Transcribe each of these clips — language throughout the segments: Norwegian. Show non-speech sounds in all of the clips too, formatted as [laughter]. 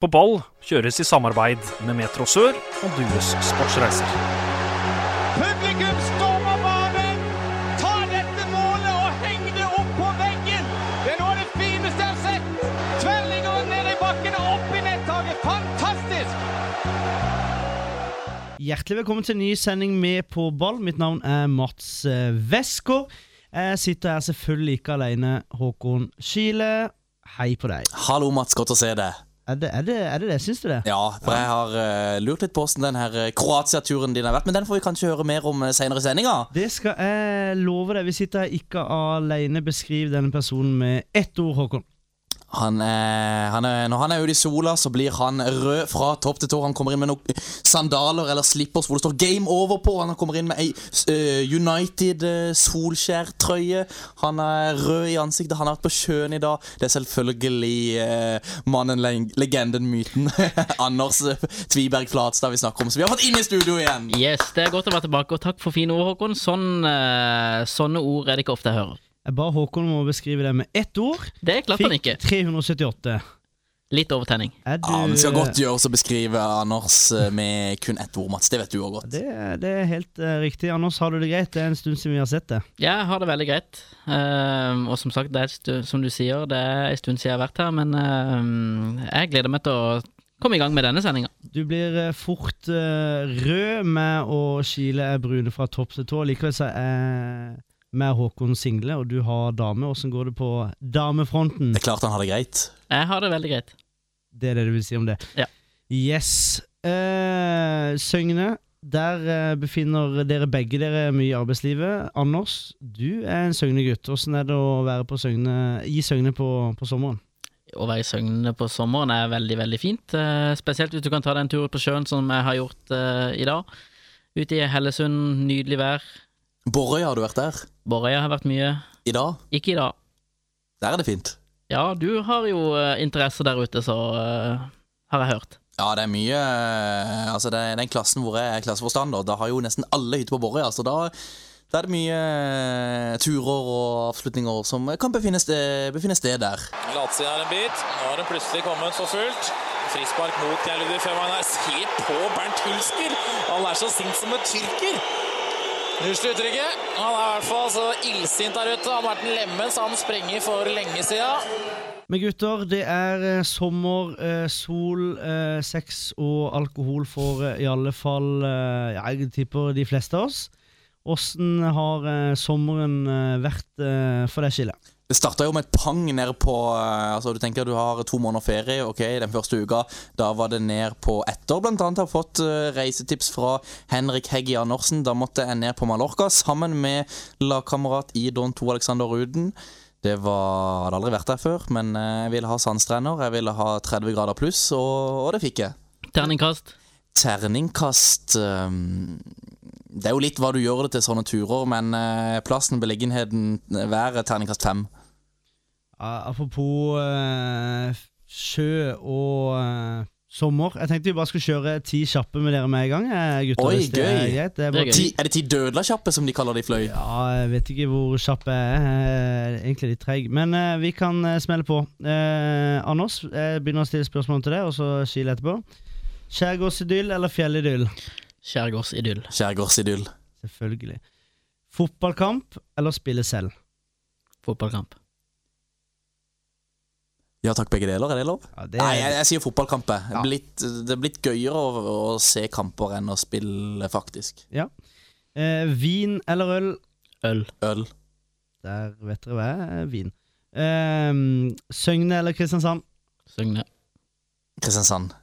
På ball kjøres i samarbeid med Metro Sør og Dues Sportsreiser. Publikum stormer banen! Ta dette målet og heng det opp på veggen! Det er noe av det fineste jeg har sett! Tverrliggeren ned i bakken og opp i nettaket. Fantastisk! Hjertelig velkommen til en ny sending med På ball. Mitt navn er Mats eh, Westgård. Jeg sitter her selvfølgelig ikke alene. Håkon Kile, hei på deg. Hallo, Mats. Godt å se deg. Er det er det, er det, det? Syns du det? Ja, for jeg har uh, lurt litt på hvordan den her eh, Kroatia-turen din har vært. Men den får vi kanskje høre mer om uh, senere i sendinga. Det skal jeg love deg. Vi sitter her ikke alene. Beskriv denne personen med ett ord, Håkon. Han er, han er, når han er ute i sola, så blir han rød fra topp til tå. Han kommer inn med noen sandaler eller slippers hvor det står 'Game Over' på. Han kommer inn med ei uh, United uh, Solskjær-trøye. Han er rød i ansiktet. Han har vært på sjøen i dag. Det er selvfølgelig uh, mannen, legenden, myten [laughs] Anders Tviberg Flatstad vi snakker om. Så vi har fått inn i studio igjen. Yes, Det er godt å være tilbake, og takk for fine ord, Håkon. Sånn, sånne ord er det ikke ofte jeg hører. Jeg ba Håkon om å beskrive det med ett ord. Det klarte han ikke. Fikk 378. Litt overtenning. Er du, Ja, men Det skal godt gjøres å beskrive Anders eh, med kun ett ord, Mats. Det vet du òg godt. det, det er helt uh, riktig. Anders, har du det greit? Det er en stund siden vi har sett det. Jeg har det veldig greit. Uh, og som sagt, det er stu, som du sier, det er en stund siden jeg har vært her, men uh, jeg gleder meg til å komme i gang med denne sendinga. Du blir uh, fort rød med å Skile brune fra topp til tå. Likevel så er med Håkon single, og du har dame. Åssen går det på damefronten? Det er klart han har det greit. Jeg har det veldig greit. Det er det du vil si om det? Ja. Yes. Eh, Søgne, der eh, befinner dere begge dere mye i arbeidslivet. Anders, du er en Søgne-gutt. Åssen er det å være på Søgne, i Søgne på, på, sommeren? Å være i Søgne på sommeren er veldig, veldig fint. Eh, spesielt hvis du kan ta deg en tur på sjøen, som jeg har gjort eh, i dag. Ute i Hellesund, nydelig vær. Borøya, har du vært der? Borøya har vært mye. I dag? Ikke i dag. Der er det fint. Ja, du har jo uh, interesse der ute, så uh, har jeg hørt. Ja, det er mye uh, Altså, det er den klassen hvor jeg er klasseforstander, da har jo nesten alle hytter på Borøya, så da, da, er det mye turer og avslutninger som kan befinne sted, befinne sted der. Latsi er en bit. Nå har den plutselig kommet for fullt. Frispark mot Geir Femanes. Se på Bernt Hulsker! Han er så sint som en tyrker. Unnskyld uttrykket. Han er i hvert fall så illsint der ute. Han har vært en lemen, så han sprenger for lenge siden. Men gutter, det er eh, sommer, eh, sol, eh, sex og alkohol for i alle fall Jeg tipper de fleste av oss. Åssen har sommeren vært for deg, Skille? Det starta jo med et pang ned på altså Du tenker du har to måneder ferie. Ok, Den første uka da var det ned på etter. Blant annet har fått reisetips fra Henrik Heggi Andersen. Da måtte jeg ned på Mallorca sammen med lagkamerat i Don 2 Alexander Ruden. Det var, hadde aldri vært der før, men jeg ville ha sandstrender. Jeg ville ha 30 grader pluss, og, og det fikk jeg. Terningkast? Terningkast um, Det er jo litt hva du gjør det til sånne turer, men plassen, beliggenheten, været, terningkast fem. Apropos uh, sjø og uh, sommer. Jeg tenkte vi bare skulle kjøre ti kjappe med dere med en gang. Gutter, Oi, det gøy! Er, greit. Det er, det er, ti, er, det ti dødla-kjappe, som de kaller de fløy? Ja, jeg vet ikke hvor kjapp jeg er. Er egentlig litt treig. Men uh, vi kan uh, smelle på. Uh, Anders, jeg begynner å stille spørsmål til deg, og så Skil etterpå. Skjærgårdsidyll eller fjellidyll? Skjærgårdsidyll. Skjærgårdsidyll. Selvfølgelig. Fotballkamp eller spille selv? Fotballkamp. Ja takk, begge deler. Er det lov? Ja, det er... Nei, jeg, jeg sier fotballkamper. Ja. Blitt, det er blitt gøyere å, å, se kamper enn å spille, faktisk. Ja. Eh, vin eller øl? Øl. Øl. Der vet dere hva er vin. Eh, Søgne eller Kristiansand? Søgne. Kristiansand.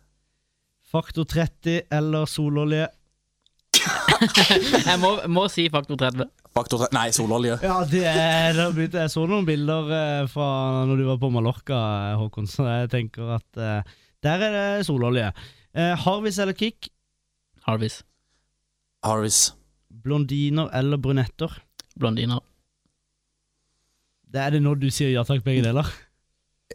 Faktor 30 eller sololje? [laughs] jeg må, må, si faktor 30. Faktor Nei, sololje. Ja, det er, det blitt, Jeg så noen bilder eh, fra når du var på Mallorca, eh, Håkon, så jeg tenker at eh, der er det sololje. Eh, Harvis eller kick? Harvis. Harvis. Blondiner eller brunetter? Blondiner. Det er det når du sier ja takk, begge deler?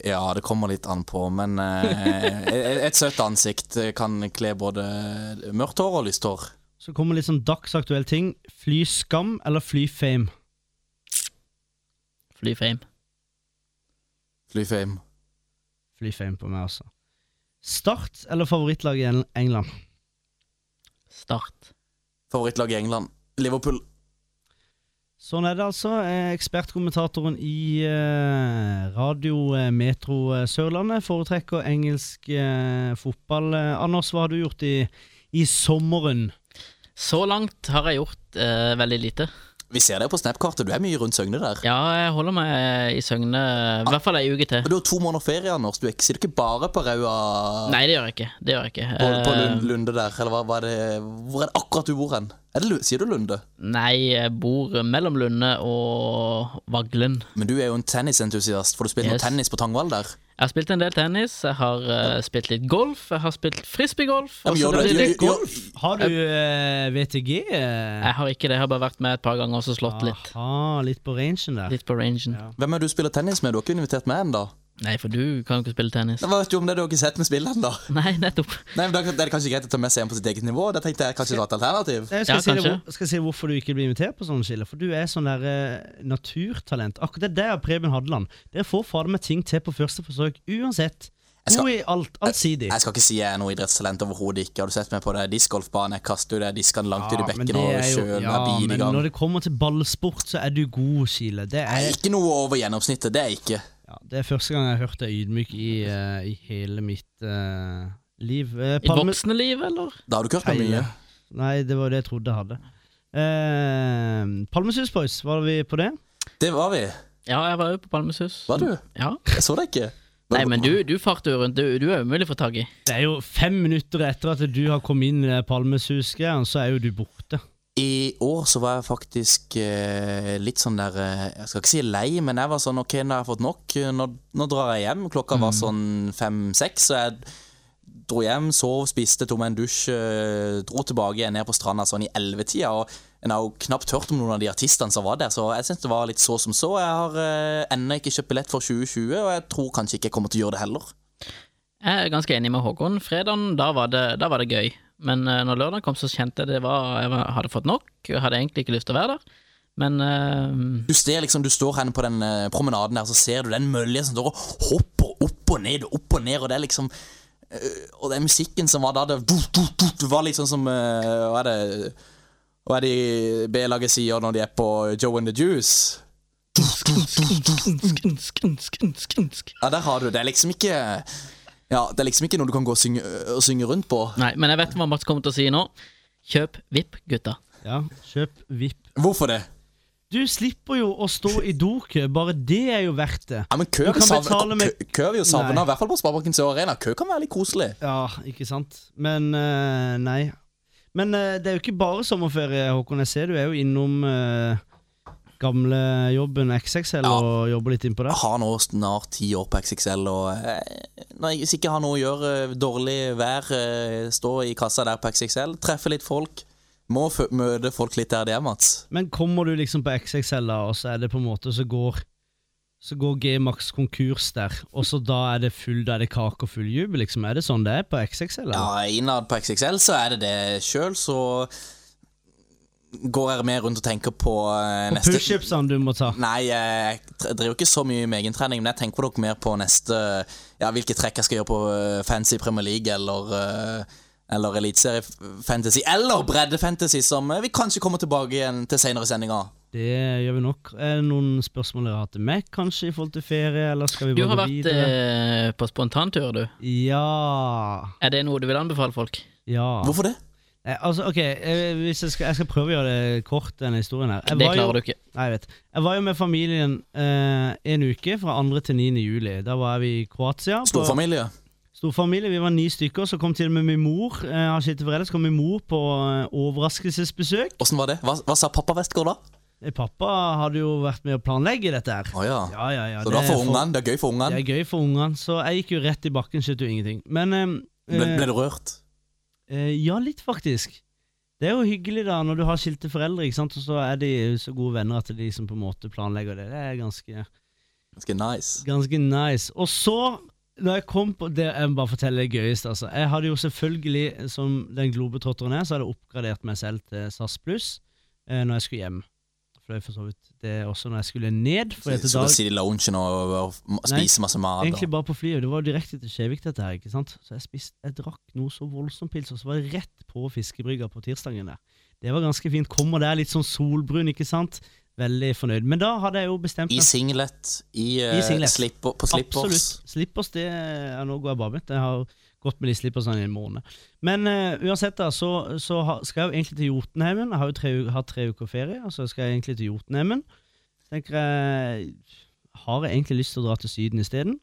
Ja, det kommer litt an på, men eh, et søtt ansikt kan kle både mørkt hår og lyst hår. Så kommer litt sånn dagsaktuell ting. Fly skam eller fly fame? Fly fame. Fly fame. Fly fame på meg, altså. Start eller favorittlag i England? Start. Favorittlag i England. Liverpool. Sånn er det altså. Eh, Ekspertkommentatoren i eh, Radio eh, Metro Sørlandet foretrekker engelsk fotball. Anders, hva har du gjort i, i sommeren? Så langt har jeg gjort eh, veldig lite. Vi ser det på Snap-kartet. Du er mye rundt Søgne der. Ja, jeg holder meg i Søgne i hvert fall ei uke til. Og Du har to måneder ferie, Anders. Du er sitter ikke bare på Raua Nei, det gjør jeg ikke. Det gjør jeg ikke. på, på Eh, Lunde der? Eller hva, hva er det Hvor er det akkurat du bor hen? Er det, sier du Lunde? Nei, jeg bor mellom Lunde og Vaglen. Men du er jo en tennisentusiast, for du spilte Yes. noe tennis på Tangvall der. Jeg har spilt en del tennis, jeg har uh, spilt litt golf, jeg har spilt frisbeegolf. Ja, gjør du- gjør- golf. Har du uh, VTG? eh? Jeg har ikke det, jeg har bare vært med et par ganger og slått slått litt. Aha, litt på rangen der. Litt på rangen. Ja. Hvem er det du spiller tennis med? Du har ikke invitert meg ennå. Nei, for du kan jo ikke spille tennis. Hva vet du om det? Du har ikke sett meg spille ennå. [laughs] Nei, nettopp. Nei, men Da er det kanskje greit å ta med seg en på sitt eget nivå. Det tenkte jeg kanskje det var et alternativ. Jeg skal, Ja, si kanskje. hvor- skal jeg si hvorfor du ikke blir invitert på sånne skiller. For du er sånn der eh, naturtalent. Akkurat det der er Preben Hadeland. Dere får fader meg ting til på første forsøk uansett. Jeg skal- alt. Allsidig. Jeg skal ikke si jeg er noe idrettstalent overhodet ikke. Har du sett meg på det Diskgolfbane, Jeg kaster jo det diskene langt ut i bekken og sjøen ja, bil i men når det kommer til ballsport, så er du god, Skile. Det Jeg er, er ikke noe over gjennomsnittet, det er jeg ikke. Ja, det er første gang jeg har hørt deg ydmyk i, uh, i hele mitt uh, liv. Eh, I voksne liv, eller? Da har du ikke hørt meg mye. Nei, det var det jeg trodde jeg hadde. Uh, Palmesus Boys, var vi på det? Det var vi. Ja, jeg var jo på Palmesus. Var du? Ja. Jeg så deg ikke. Nei, men du, du farter jo rundt. Du, du er umulig å få tak i. Det er jo fem minutter etter at du har kommet inn i Palmesus-greia, så er jo du borte. I år så var jeg faktisk eh, litt sånn der eh, Jeg skal ikke si lei, men jeg var sånn OK, nå har jeg fått nok. Nå, nå drar jeg hjem. Klokka var sånn fem-seks, så jeg dro hjem, sov, spiste, tok meg en dusj, eh, dro tilbake ned på stranda sånn i ellevetida. Og en har jo knapt hørt om noen av de artistene som var der, så jeg syns det var litt så som så. Jeg har eh, ennå ikke kjøpt billett for 2020, og jeg tror kanskje ikke jeg kommer til å gjøre det heller. Jeg er ganske enig med Håkon. Fredagen, da var det, da var det gøy. Men uh, når lørdagen kom, så kjente jeg det var Jeg hadde fått nok. Jeg hadde egentlig ikke lyst til å være der. Men uh, Du ser liksom, du står her på den uh, promenaden der, så ser du den mølja som står og hopper opp og ned og opp og ned, og det er liksom Og den musikken som var da, det, du, du, du, var liksom som Hva er det Hva er det B-laget sier når de er på Joe and the Juice? Ja, der har du det. Det er liksom ikke Ja, det er liksom ikke noe du kan gå og synge, og synge rundt på. Nei, men jeg vet hva Mats kommer til å si nå. Kjøp VIP, gutta. Ja, kjøp VIP. Hvorfor det? Du slipper jo å stå i dokø, bare det er jo verdt det. Ja, men Kø vi jo savna, i hvert fall på Sparebanken Sør Arena. Kø kan være litt koselig. Ja, ikke sant? Men uh, nei. Men uh, det er jo ikke bare sommerferie, Håkon. Jeg ser du er jo innom uh, gamle jobben XXL Ja. og jobber litt innpå det? Jeg har nå snart ti år på XXL, og eh, når jeg ikke har noe å gjøre, eh, dårlig vær, eh, stå i kassa der på XXL, treffe litt folk. Må møte folk litt der de er, Mats. Men kommer du liksom på XXL, da, og så er det på en måte så går så går G-Max konkurs der, og så da er det full Da er det kake og full jubel, liksom. Er det sånn det er på XXL? Eller? Ja, Innad på XXL så er det det. Sjøl så går jeg mer rundt og tenker på uh, og neste pushupsene du må ta. Nei, jeg driver ikke så mye med egentrening, men jeg tenker dere mer på neste Ja, hvilke trekk jeg skal gjøre på eh, Fancy Premier League eller uh, eller eliteseriefantasy, eller Bredde Fantasy, som vi kanskje kommer tilbake igjen til senere i sendinga. Det gjør vi nok. Er det noen spørsmål dere har til meg, kanskje, i forhold til ferie, eller skal vi bare Du har vært videre? eh, på spontantur, du. Ja Er det noe du vil anbefale folk? Ja. Hvorfor det? Eh, altså, ok, eh, hvis jeg, skal, jeg skal prøve å gjøre det kort, denne historien her. Jeg Det klarer jo, du ikke. Nei, jeg vet. Jeg var jo med familien eh, en uke, fra 2. til 9. juli. Da var vi i Kroatia. Storfamilie? Storfamilie. Vi var ni stykker. Så kom til og med min mor. Eh, foreldre, så kom min mor på eh, overraskelsesbesøk. Åssen var det? Hva, hva sa pappa Westgård da? Eh, Pappa hadde jo vært med å planlegge dette her. Oh, ja. Ja, ja, ja. Så det var er for ungene? Det er gøy for Det ungene? er gøy for ungene. Så jeg gikk jo rett i bakken, skjønte jo ingenting. Men eh, Ble, ble du rørt? Eh, ja, litt faktisk. Det er jo hyggelig da når du har skilte foreldre, ikke sant? og så er de så gode venner at de som på en måte planlegger det. Det er ganske, Ganske nice. ganske nice. Og så, når jeg kom på det, Jeg må bare fortelle det gøyeste. altså. Jeg hadde jo selvfølgelig, som den globetrotteren er, så hadde jeg oppgradert meg selv til SAS Pluss eh, når jeg skulle hjem. Fløy for så vidt det også når jeg skulle ned. For etter Så dag, du sitter i loungen og, og spiser masse mat. egentlig bare på flyet. Det var direkte til Kjevik, dette her. ikke sant? Så jeg, spiste, jeg drakk noe så voldsomt pils, og så var det rett på fiskebrygga på tirsdagen der. Det var ganske fint. Kommer der litt sånn solbrun, ikke sant. Veldig fornøyd. Men da hadde jeg jo bestemt I singlet, i, uh, I singlet. slipper, på slippers. Absolutt. Slippers, det ja, Nå går jeg barbent. Jeg har gått med de slippersene i en måned. Men uh, uansett, da, så, så ha- skal jeg jo egentlig til Jotunheimen. Jeg har jo tre, hatt tre uker ferie, og så skal jeg egentlig til Jotunheimen. Tenker jeg Har jeg egentlig lyst til å dra til Syden isteden?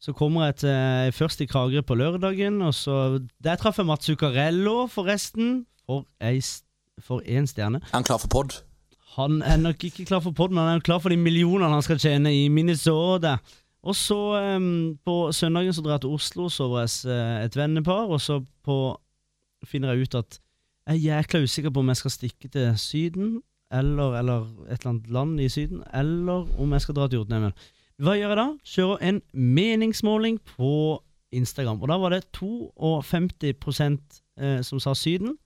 Så kommer jeg til, først i Kragerø på lørdagen, og så Der traff jeg Mats Zuccarello, forresten. For ei for én stjerne. Er han klar for pod? Han er nok ikke klar for pod, men han er klar for de millionene han skal tjene i Minnesota. Og så um, på søndagen så drar jeg til Oslo, sover hos jeg et vennepar, og så på finner jeg ut at jeg er jækla usikker på om jeg skal stikke til Syden, eller, eller et eller annet land i Syden, eller om jeg skal dra til Jotunheimen. Hva gjør jeg da? Kjører en meningsmåling på Instagram, og da var det 52 eh, som sa Syden,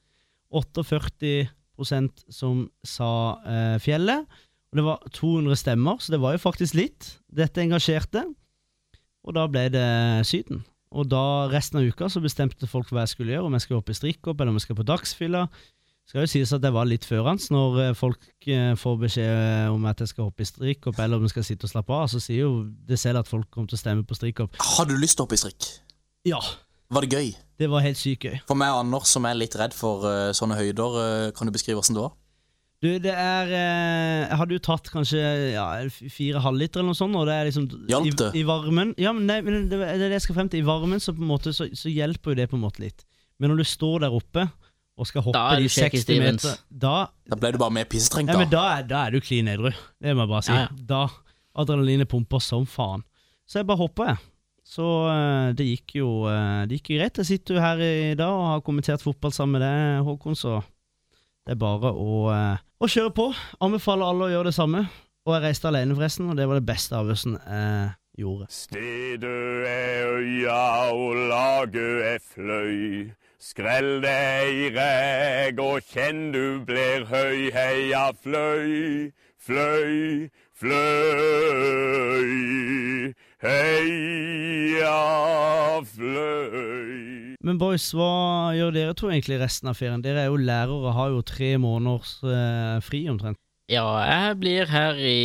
48% som sa eh, fjellet. Og det var 200 stemmer, så det var jo faktisk litt. Dette engasjerte. Og da ble det Syden. Og da resten av uka så bestemte folk hva jeg skulle gjøre, om jeg skal hoppe i strikkhopp, eller om jeg skal på dagsfylla. Skal jo sies at jeg var litt førans når eh, folk eh, får beskjed om at jeg skal hoppe i strikkhopp, eller om jeg skal sitte og slappe av. Så sier jo det selv at folk kommer til å stemme på strikkhopp. Hadde du lyst til å hoppe i strikk? Ja, Var det gøy? det var helt sykt gøy. For meg og Anders, som er litt redd for uh, sånne høyder, uh, kan du beskrive åssen det var? Du, det er eh, hadde jo tatt kanskje ja, fire halvliter eller noe sånt, og det er liksom Hjalp i, det? I varmen Ja, men, nei, men det, det er det jeg skal frem til. I varmen så på en måte så, så hjelper jo det på en måte litt. Men når du står der oppe og skal hoppe Da de du shaky 60 Stevens. meter Da, Da ble du bare mer pissetrengt, nei, men da. da, er, da er du klin edru. Det må jeg bare si. Ja, ja. Da Adrenalinet pumper som faen. Så jeg bare hoppa, jeg. Så eh, det gikk jo eh, Det gikk jo greit. Jeg sitter jo her i dag og har kommentert fotball sammen med deg, Håkon, så det er bare å, eh, å kjøre på. Anbefaler alle å gjøre det samme. Og jeg reiste alene, forresten, og det var det beste avgjørelsen jeg gjorde. Stedet er øya og laget er fløy. Skrell deg i reg og kjenn du blir høy. Heia fløy, fløy, fløy. Heia fløy. Men boys, hva gjør dere to egentlig resten av ferien? Dere er jo lærere og har jo tre måneders eh, fri omtrent. Ja, jeg blir her i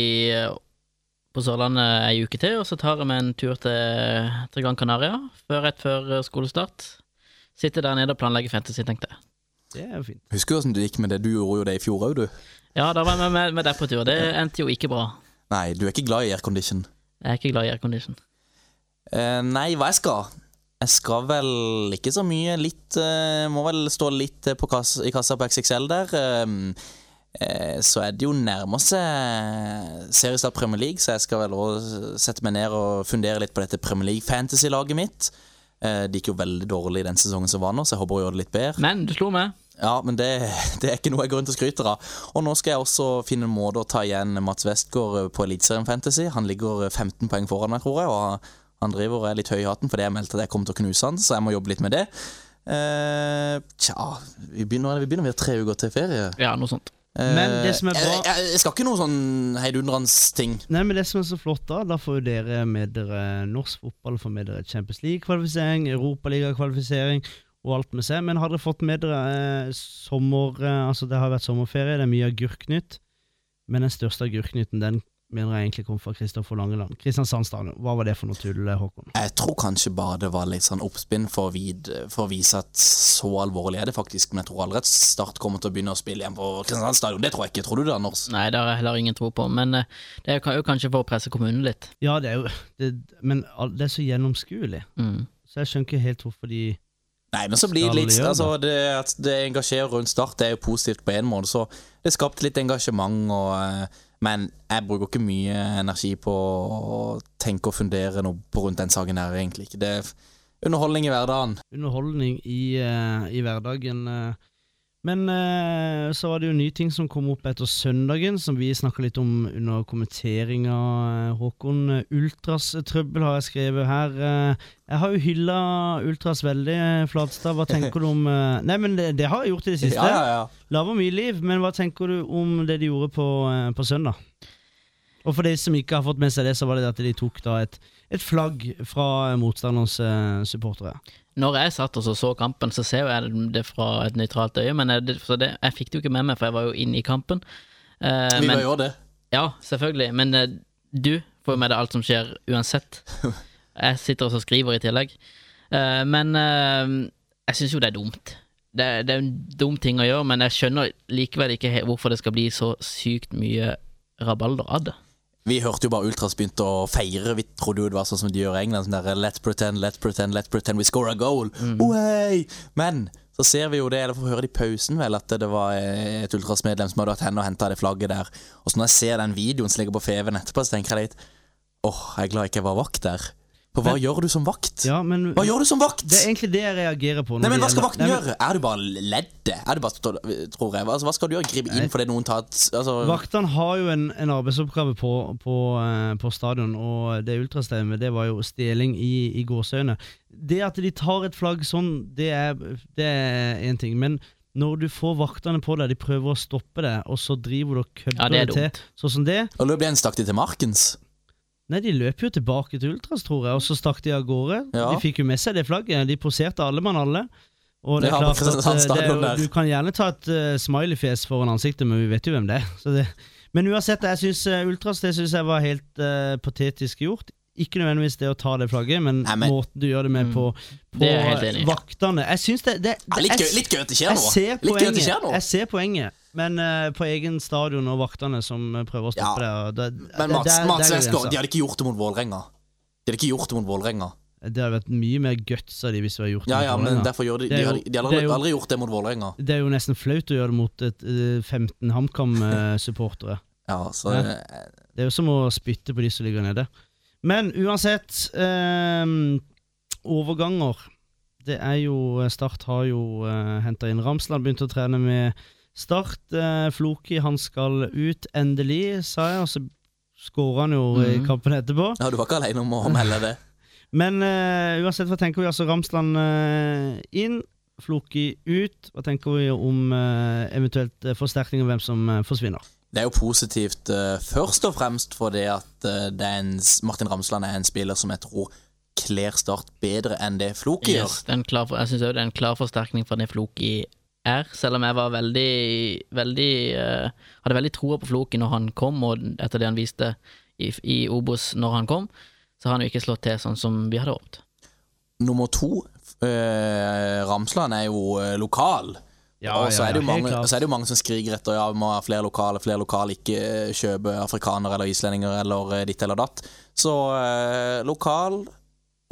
på Sørlandet ei uke til, og så tar jeg meg en tur til, til Gran Canaria før, rett før eh, skolestart. Sitter der nede og planlegger fantasy, tenkte jeg. Det er jo fint. Husker du åssen det gikk med det? Du gjorde jo det i fjor òg, du. Ja, da var jeg med, med, med deg på tur. Det endte jo ikke bra. Nei, du er ikke glad i aircondition. Jeg er ikke glad i aircondition. Uh, nei, hva jeg skal? Jeg skal vel ikke så mye. Litt uh, Må vel stå litt eh, på kass, i kassa på XXL der. Eh, så er det jo nærmer seg seriestart Premier League, så jeg skal vel også sette meg ned og fundere litt på dette Premier League-fantasy-laget mitt. Uh, det gikk jo veldig dårlig den sesongen som var nå, så jeg håper å gjøre det litt bedre. Men du slo meg. Ja, men det, [laughs] det er ikke noe jeg går rundt og skryter av. Og nå skal jeg også finne en måte å ta igjen Mats Westgård på Eliteserien Fantasy. Han ligger 15 poeng foran meg, tror jeg, og han driver og er litt høy i hatten fordi jeg meldte at jeg kom til å knuse han, så jeg må jobbe litt med det. Eh, tja, vi begynner, vi begynner med tre uker til ferie. Ja, noe sånt. Eh, Men det som er bra- jeg, jeg, jeg skal ikke noe sånn heidundrende ting. Nei, men det som er så flott da, da får jo dere med dere norsk fotball, får med dere Champions League-kvalifisering, Europaliga-kvalifisering og alt med seg. Men har dere fått med dere eh, sommer... Eh, altså, det har vært sommerferie, det er mye agurknytt. Men den største agurknytten, den mener jeg egentlig kom fra Kristoffer Langeland. Kristiansand stadion. Hva var det for noe tull, Håkon? Jeg tror kanskje bare det var litt sånn oppspinn for å, vid, for å vise at så alvorlig er det faktisk. Men jeg tror aldri at Start kommer til å begynne å spille igjen på Kristiansand stadion. Det tror jeg ikke. Tror du det, Anders? Nei, det har jeg heller ingen tro på. Men eh, det er jo kanskje for å presse kommunen litt. Ja, det er jo det, Men det er så gjennomskuelig. Mm. Så jeg skjønner ikke helt hvorfor de Nei, men så blir det litt altså, det, At det engasjerer rundt Start, det er jo positivt på en måte. Så det skapte litt engasjement. Og, eh, men jeg bruker ikke mye energi på å tenke og fundere noe på rundt den saken her, egentlig. Det er underholdning i hverdagen. underholdning i, eh, i hverdagen. Men eh, så var det jo nye ting som kom opp etter søndagen, som vi snakka litt om under kommenteringa, eh, Håkon. Eh, Ultras-trøbbel har jeg skrevet her. Eh, jeg har jo hylla Ultras veldig, eh, Flatstad. Hva tenker du om Nei, men det, det har jeg gjort i det siste. Ja, ja, ja. Lager mye liv, men hva tenker du om det de gjorde på, på søndag? Og for de som ikke har fått med seg det, så var det at de tok da et, et flagg fra motstanderens eh, supportere. Når jeg satt og så, så kampen, så ser jeg det fra et nøytralt øye, men jeg, det, så det, jeg fikk det jo ikke med meg, for jeg var jo inne i kampen. Uh, Vi men, bør gjøre det. Ja, selvfølgelig, men uh, du får jo med deg alt som skjer uansett. [laughs] Jeg sitter og skriver i tillegg. Uh, men jeg syns jo det er dumt. Det, det er en dum ting å gjøre, men jeg skjønner likevel ikke hvorfor det skal bli så sykt mye rabalder av det. Vi hørte jo bare Ultras begynte å feire. Vi trodde jo det var sånn som de gjør i England. Sånn der, let's pretend, let's pretend, let's pretend we score a goal. Oi! Men så ser vi jo det, eller får høre det i pausen, vel, at det var eh, et Ultras-medlem som hadde vært henne og henta det flagget der. Og så når jeg ser den videoen som ligger på Feven etterpå, så tenker jeg litt åh, jeg er glad jeg ikke var vakt der. For hva Men- gjør du som vakt? Ja, men Hva gjør du som vakt? Det er egentlig det jeg reagerer på. når Nei, men Hva skal vakten Nei, men gjøre? Er du bare leddet? Er du bare, tror jeg, altså, Hva skal du gjøre? Gripe inn fordi noen tar altså, Vaktene har jo en, en arbeidsoppgave på, på, eh, på stadion, og det ultrastemmet det var jo stjeling i, i gåseøyne. Det at de tar et flagg sånn, det er én ting. Men når du får vaktene på deg, de prøver å stoppe det, og så driver du og kødder Ja, det det til, sånn som det Og løp igjen stakk de til Markens. Nei, de løp jo tilbake til Ultras, tror jeg, og så stakk de av gårde. Ja. De fikk jo med seg det flagget. De poserte alle mann alle. Og det er klart at eh, det er jo. Du kan gjerne ta et uh, smileyfjes foran ansiktet, men vi vet jo hvem det er. [laughs] Så det. Men uansett, jeg synes eh, Ultras det synes jeg var helt uh, patetisk gjort. Ikke nødvendigvis det å ta det flagget, men, Nei, men- måten du gjør det med Mm. på, på Det jeg helt enig vaktene. Jeg synes det, det, Ja, litt, gøy, litt gøy at det jeg Litt gøy at det poenget, skjer noe. jeg ser poenget men uh, på egen stadion og vaktene som eh, prøver å stoppe Ja. det, det, Men Mats, der- Mats der er Westgård, de hadde ikke gjort det mot Vålerenga. De hadde ikke gjort det mot Vålerenga. Det hadde vært mye mer guts av de hvis vi hadde gjort Ja, det. ja, mot men derfor gjør de De jo- de hadde jo- aldri gjort det mot Vålerenga. Det er jo nesten flaut å gjøre det mot et, uh, 15 HamKam-supportere. Ja, så Ja. eh, Det er jo som å spytte på de som ligger nede. Men uansett eh, Overganger. Det er jo Start har jo uh, henta inn Ramsland, begynt å trene med Start. Eh, Floki han skal ut, endelig, sa jeg, og så skåra han jo i Mhm. kampen etterpå. ja, du var ikke alene om å melde det. [laughs] Men eh, uansett, hva tenker vi? Altså Ramsland eh, inn, Floki ut. Hva tenker vi om eh, eventuelt eh, forsterkning og hvem som eh, forsvinner? Det er jo positivt først og fremst fordi at det en, Martin Ramsland er en spiller som jeg tror kler Start bedre enn det Floki gjør. Yes, det er en klar, jeg syns òg det er en klar forsterkning fra det Floki er, selv om jeg var veldig, veldig uh, Hadde veldig troa på Floki når han kom, og etter det han viste i, i Obos når han kom, så har han jo ikke slått til sånn som vi hadde håpet. Nummer to, eh, Ramsland er jo eh, lokal. og så er, det jo mange, så er det jo mange som skriker etter Ja, vi må ha flere lokale, flere lokale, ikke eh, kjøpe afrikanere eller islendinger eller eh, ditt eller datt. Så eh, lokal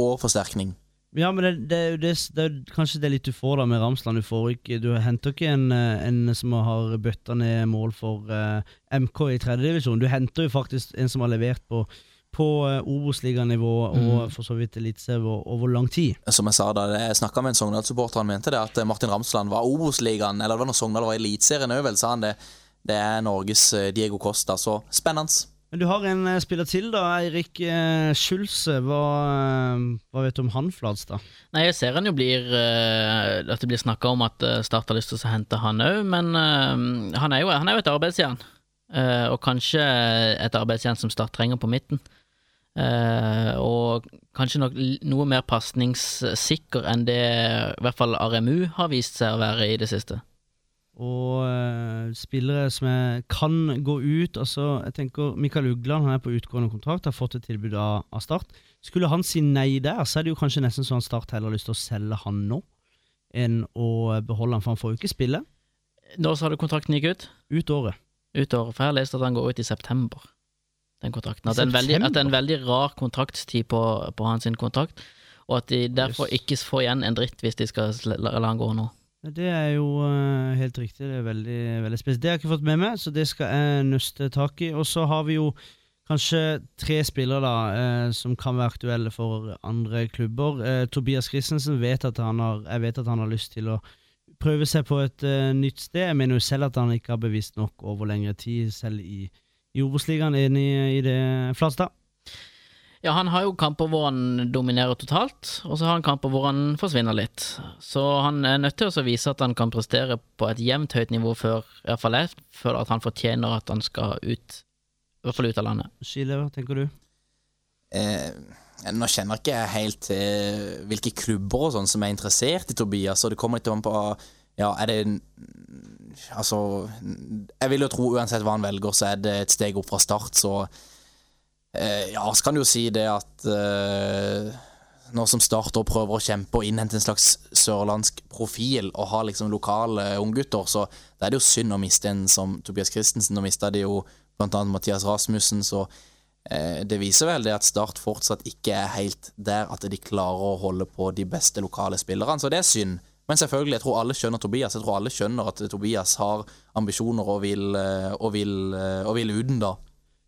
og forsterkning. Ja, men det, det, er det, det er kanskje det litt du får da med Ramsland. Du, får ikke, du henter ikke en, eh, en som har bøtta ned mål for uh, MK i tredjedivisjon. Du henter jo faktisk en som har levert på, på uh, Obos-liganivå og for så vidt eliteserien over, lang tid. Som jeg sa da jeg snakka med en Sogndal-supporter, han mente det at eh, Martin Ramsland var Obos-ligaen, eller det var når Sogndal var i Eliteserien òg, vel, sa han det. Det er Norges eh, Diego Costa, så spennende. Men du har en eh, spiller til, da. Eirik uh, Schulze. Hva, eh, hva vet du om han, Fladstad? Nei, jeg ser han jo blir eh, At det blir snakka om at Start har lyst til å hente han òg, men eh, han, er jo, han er jo et arbeidsjern. Eh, og kanskje et arbeidsjern som Start trenger på midten. Eh, og kanskje nok noe mer pasningssikker enn det i hvert fall RMU har vist seg å være i det siste. Og uh, spillere som er, kan gå ut altså, Jeg tenker Mikael Ugland han er på utgående kontrakt, har fått et tilbud av, av Start. Skulle han si nei der, så er det jo kanskje nesten sånn Start heller har lyst til å selge han nå enn å beholde han, for han får jo ikke spille Når sa du kontrakten gikk ut? ut året. Ut året. For jeg har lest at han går ut i september, den kontrakten. At det er en veldig, er en veldig rar kontraktstid på, på hans kontrakt, og at de derfor ikke får igjen en dritt hvis de skal la han gå nå. Det er jo uh, helt riktig. Det er veldig, veldig spesielt. Det har jeg ikke fått med meg, så det skal jeg nøste tak i. Og så har vi jo kanskje tre spillere da, eh, som kan være aktuelle for andre klubber. Eh, Tobias Christensen vet at han har, jeg vet at han har lyst til å prøve seg på et eh, nytt sted. Jeg mener jo selv at han ikke har bevist nok over lengre tid, selv i, i Obos-ligaen. Enig i det, Flatstad? Ja, han har jo kamper hvor han dominerer totalt, og så har han kamper hvor han forsvinner litt. Så han er nødt til å vise at han kan prestere på et jevnt høyt nivå før i hvert fall jeg føler at han fortjener at han skal ut, i hvert fall ut av landet. Skile, hva tenker du? Eh, nå kjenner ikke jeg helt til hvilke klubber og sånn som er interessert i Tobias, og det kommer litt an på Ja, er det Altså, jeg vil jo tro uansett hva han velger, så er det et steg opp fra start, så eh, Ja, så kan du jo si det at eh, nå som Start prøver å kjempe og innhente en slags sørlandsk profil og ha liksom lokale unggutter, så da er det jo synd å miste en som Tobias Christensen. Nå mista de jo annet Mathias Rasmussen, så eh, det viser vel det at Start fortsatt ikke er helt der at de klarer å holde på de beste lokale spillerne, så det er synd. Men selvfølgelig, jeg tror alle skjønner Tobias. Jeg tror alle skjønner at Tobias har ambisjoner og vil, eh, og vil, eh, og vil uten, da.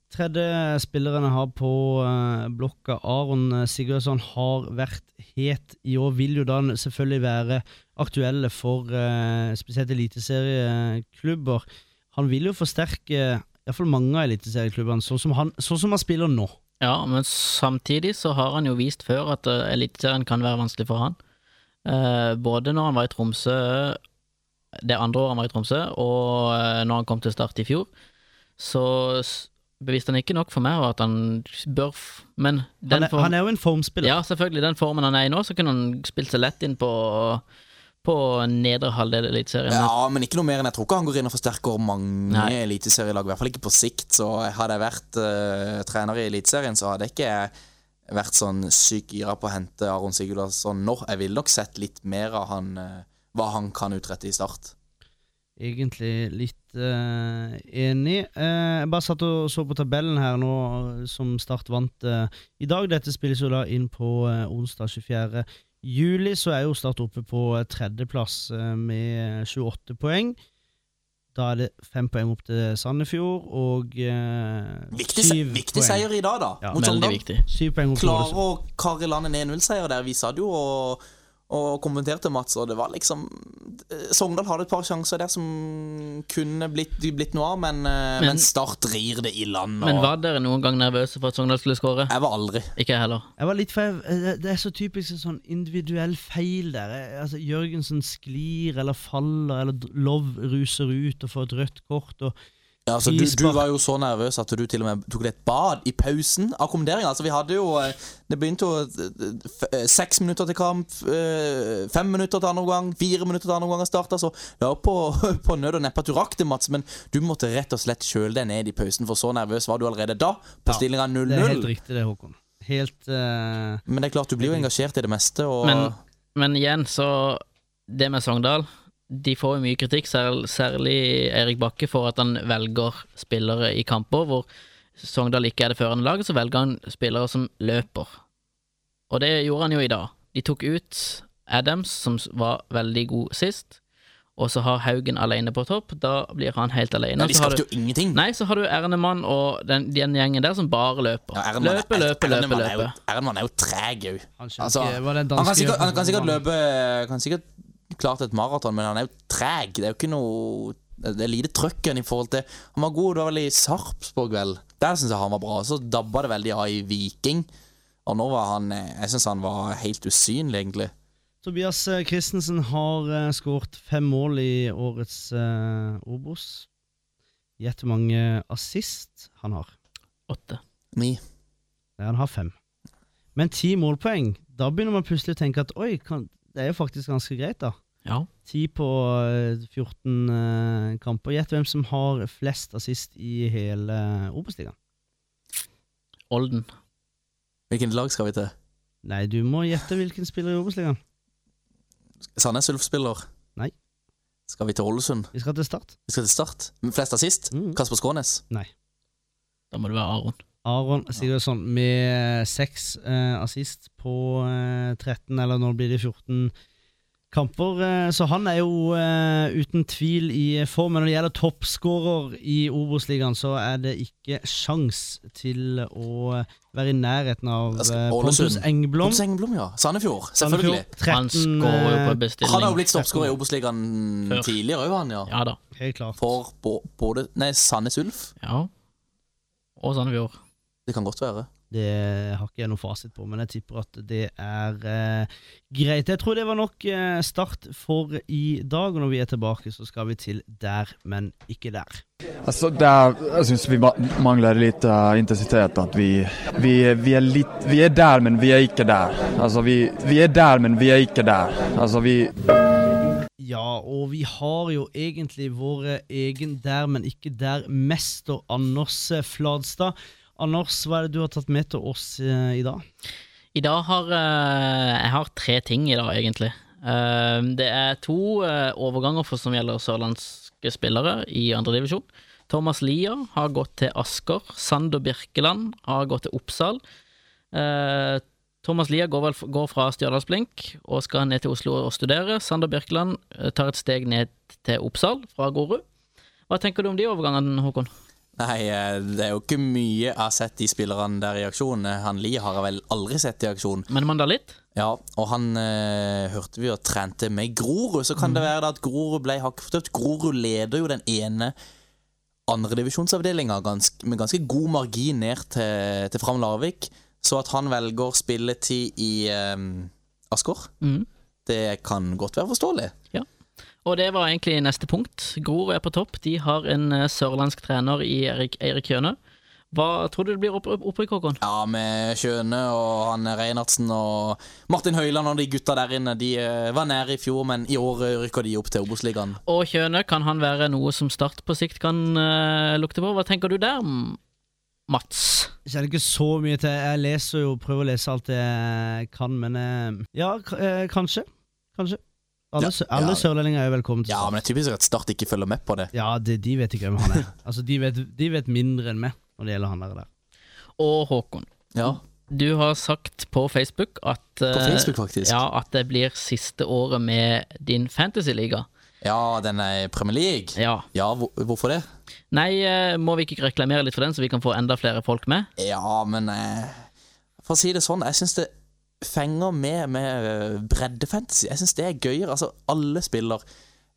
Tredje spilleren jeg har på eh, blokka, Aron Sigurdsson, har vært het i år. Vil jo da selvfølgelig være aktuelle for eh, spesielt eliteserieklubber. Han vil jo forsterke iallfall mange av eliteserieklubbene, sånn, som han- sånn som han spiller nå. Ja, men samtidig så har han jo vist før at uh, Eliteserien kan være vanskelig for han. Eh, både når han var i Tromsø det andre året han var i Tromsø, og eh, når han kom til Start i fjor, så beviste han ikke nok for meg at han bør f Men den Han er, form- han er jo en formspiller. Ja, selvfølgelig. Den formen han er i nå, så kunne han spilt seg lett inn på På nedre halvdel av Eliteserien. Ja, men ikke noe mer enn jeg tror ikke han går inn og forsterker mange eliteserielag. I hvert fall ikke på sikt. Så hadde jeg vært uh, trener i Eliteserien, så hadde jeg ikke vært sånn sykt gira på å hente Aron Sigurdarsson nå. Jeg ville nok sett litt mer av han, uh, hva han kan utrette i start. Egentlig litt eh, enig. Uh, jeg bare satt og så på tabellen her nå, som Start vant uh, i dag. Dette spilles jo da inn på onsdag 24. juli, så er jo Start oppe på tredjeplass med 28 poeng. Da er det fem poeng opp til Sandefjord, og eh, Viktig, syv viktig poeng. seier i dag, da. Ja, mot Sogndal. Klarer å karre i land en 1-0-seier der. Vi satt jo og, og kommenterte, Mats, og det var liksom eh, Sogndal hadde et par sjanser der som kunne blitt, blitt noe av, men, eh, men, Men- Start rir det i land. Men var dere noen gang nervøse for at Sogndal skulle skåre? jeg var aldri. Ikke jeg heller. Jeg var litt feil Det det er så typisk en sånn individuell feil der. Altså, Jørgensen sklir eller faller, eller Love ruser ut og får et rødt kort. Og Ja, altså, du, du var jo så nervøs at du til og med tok deg et bad i pausen av kommenteringa. Altså, vi hadde jo eh, Det begynte jo eh, eh, seks minutter til kamp, fem minutter til andre omgang, fire minutter til andre omgang starta, så var på, [laughs] på nød og neppe at du rakk det, Mats, men du måtte rett og slett kjøle deg ned i pausen, for så nervøs var du allerede da, på Ja, stillinga det er helt riktig, det, Håkon. Helt uh, Men det er klart, du blir jo engasjert i det meste, og Men, men igjen, så Det med Sogndal De får jo mye kritikk, særlig Erik Bakke, for at han velger spillere i kamper hvor Sogndal ikke er det førende laget, så velger han spillere som løper. Og det gjorde han jo i dag. De tok ut Adams, som var veldig god sist, og så har Haugen alene på topp. Da blir han helt alene. Nei, de skapte du- jo ingenting. Nei, så har du Ernemann og den, den gjengen der som bare løper. Ja, løpe, løpe, løpe, Ernemann er jo- løpe. Ernemann er jo treg òg. Han Altså, Han kan sikkert, han kan sikkert løpe Kan sikkert klart et maraton, men han er jo treg. Det er jo ikke noe Det er lite trøkk i forhold til Han var god, var vel i Sarpsborg, vel. Der syns jeg han var bra. Så dabba det veldig av i Viking. Og nå var han eh, Jeg syns han var helt usynlig, egentlig. Tobias eh, Christensen har uh, skåret fem mål i årets uh, Obos. Gjett hvor mange assist han har. Åtte. Ni. Nei, han har fem. Men ti målpoeng, da begynner man plutselig å tenke at oi, kan, det er jo faktisk ganske greit, da. Ja. 10 på eh, 14 eh, kamper. Gjett hvem som har flest assist i hele Obos-ligaen. Olden. Hvilket lag skal vi til? Nei, du må gjette hvilken spiller i Obos-ligaen. Sandnes Ulf-spiller? Nei. Skal vi til Ålesund? Vi skal til Start. Vi skal til Start? Flest assist? Mm. Kasper Skånes? Nei. Da må det være Aron. Aron Sigurdsson med seks eh, assist på eh, 13, eller nå blir det 14 kamper. eh, Så han er jo eh, uten tvil i form. Men når det gjelder toppskårer i Obos-ligaen, så er det ikke sjans til å være i nærheten av Jeg eh, Pontus Engblom. Pontus Engblom, ja. Sandefjord, selvfølgelig. Han skårer jo på bestilling. Han har jo blitt toppskårer i Obos-ligaen tidligere òg, han, ja. Ja da. Helt klart. For både Nei, Sandnes Ulf. Ja. Og Sandefjord. Det kan godt være. Det har ikke jeg noen fasit på, men jeg tipper at det er eh, greit. Jeg tror det var nok eh, start for i dag, og når vi er tilbake, så skal vi til der, men ikke der. Altså, det er, jeg syns vi mangler litt uh, intensitet. At vi, vi, vi, er litt, vi er der, men vi er ikke der. Altså, vi, vi er der, men vi er ikke der. Altså, vi Ja, og vi har jo egentlig vår egen der, men ikke der, mester Anders Fladstad. Anders, hva er det du har tatt med til oss eh, i dag? I dag har eh, jeg har tre ting i dag, egentlig. Eh, det er to overganger for som gjelder sørlandske spillere i andredivisjon. Thomas Lia har gått til Asker. Sander Birkeland har gått til Oppsal. Thomas Lia går, vel, går fra Stjørdalsblink og skal ned til Oslo og studere. Sander Birkeland tar et steg ned til Oppsal fra Grorud. Hva tenker du om de overgangene, Håkon? Nei, eh, det er jo ikke mye jeg har sett de spillerne der i aksjon. Eh, Han Lie har jeg vel aldri sett i aksjon. Men man da litt? Ja, og han eh, hørte vi og trente med Grorud, så kan det være da at Grorud ble hakket for tøft. Grorud leder jo den ene andredivisjonsavdelinga med ganske god margin ned til, til Fram Larvik. Så at han velger spilletid i eh, Asker, mm. det kan godt være forståelig. Og det var egentlig neste punkt. Grorud er på topp. De har en eh, sørlandsk trener i Erik, Eirik Kjøne. Hva tror du det blir oppe, opp- opprykk, Håkon? Ja, med Kjøne og han Reinertsen og Martin Høiland og de gutta der inne. De eh, var nære i fjor, men i år eh, rykker de opp til Obos-ligaen. Og Kjøne, kan han være noe som Start på sikt kan uh, lukte på? Hva tenker du der, Mats? Jeg kjenner ikke så mye til Jeg leser jo, prøver å lese alt jeg kan, men uh, Ja, k eh, kanskje. Kanskje. Alle, Ja, alle ja. sørlendinger er velkommen til Ja, men det er typisk at Start ikke følger med på det. Ja, det, de vet ikke hvem han er. [laughs] Altså, de vet, de vet mindre enn meg når det gjelder han der. der. Og Håkon, Ja, du har sagt på Facebook at På eh, Facebook, faktisk. Ja, at det blir siste året med din fantasyliga. Ja, den er i Premier League. Ja. Ja, hvor, hvorfor det? Nei, eh, må vi ikke reklamere litt for den, så vi kan få enda flere folk med? Ja, men eh, For å si det sånn, jeg syns det fenger med med eh, breddefantasy. Jeg syns det er gøyere. Altså, alle spiller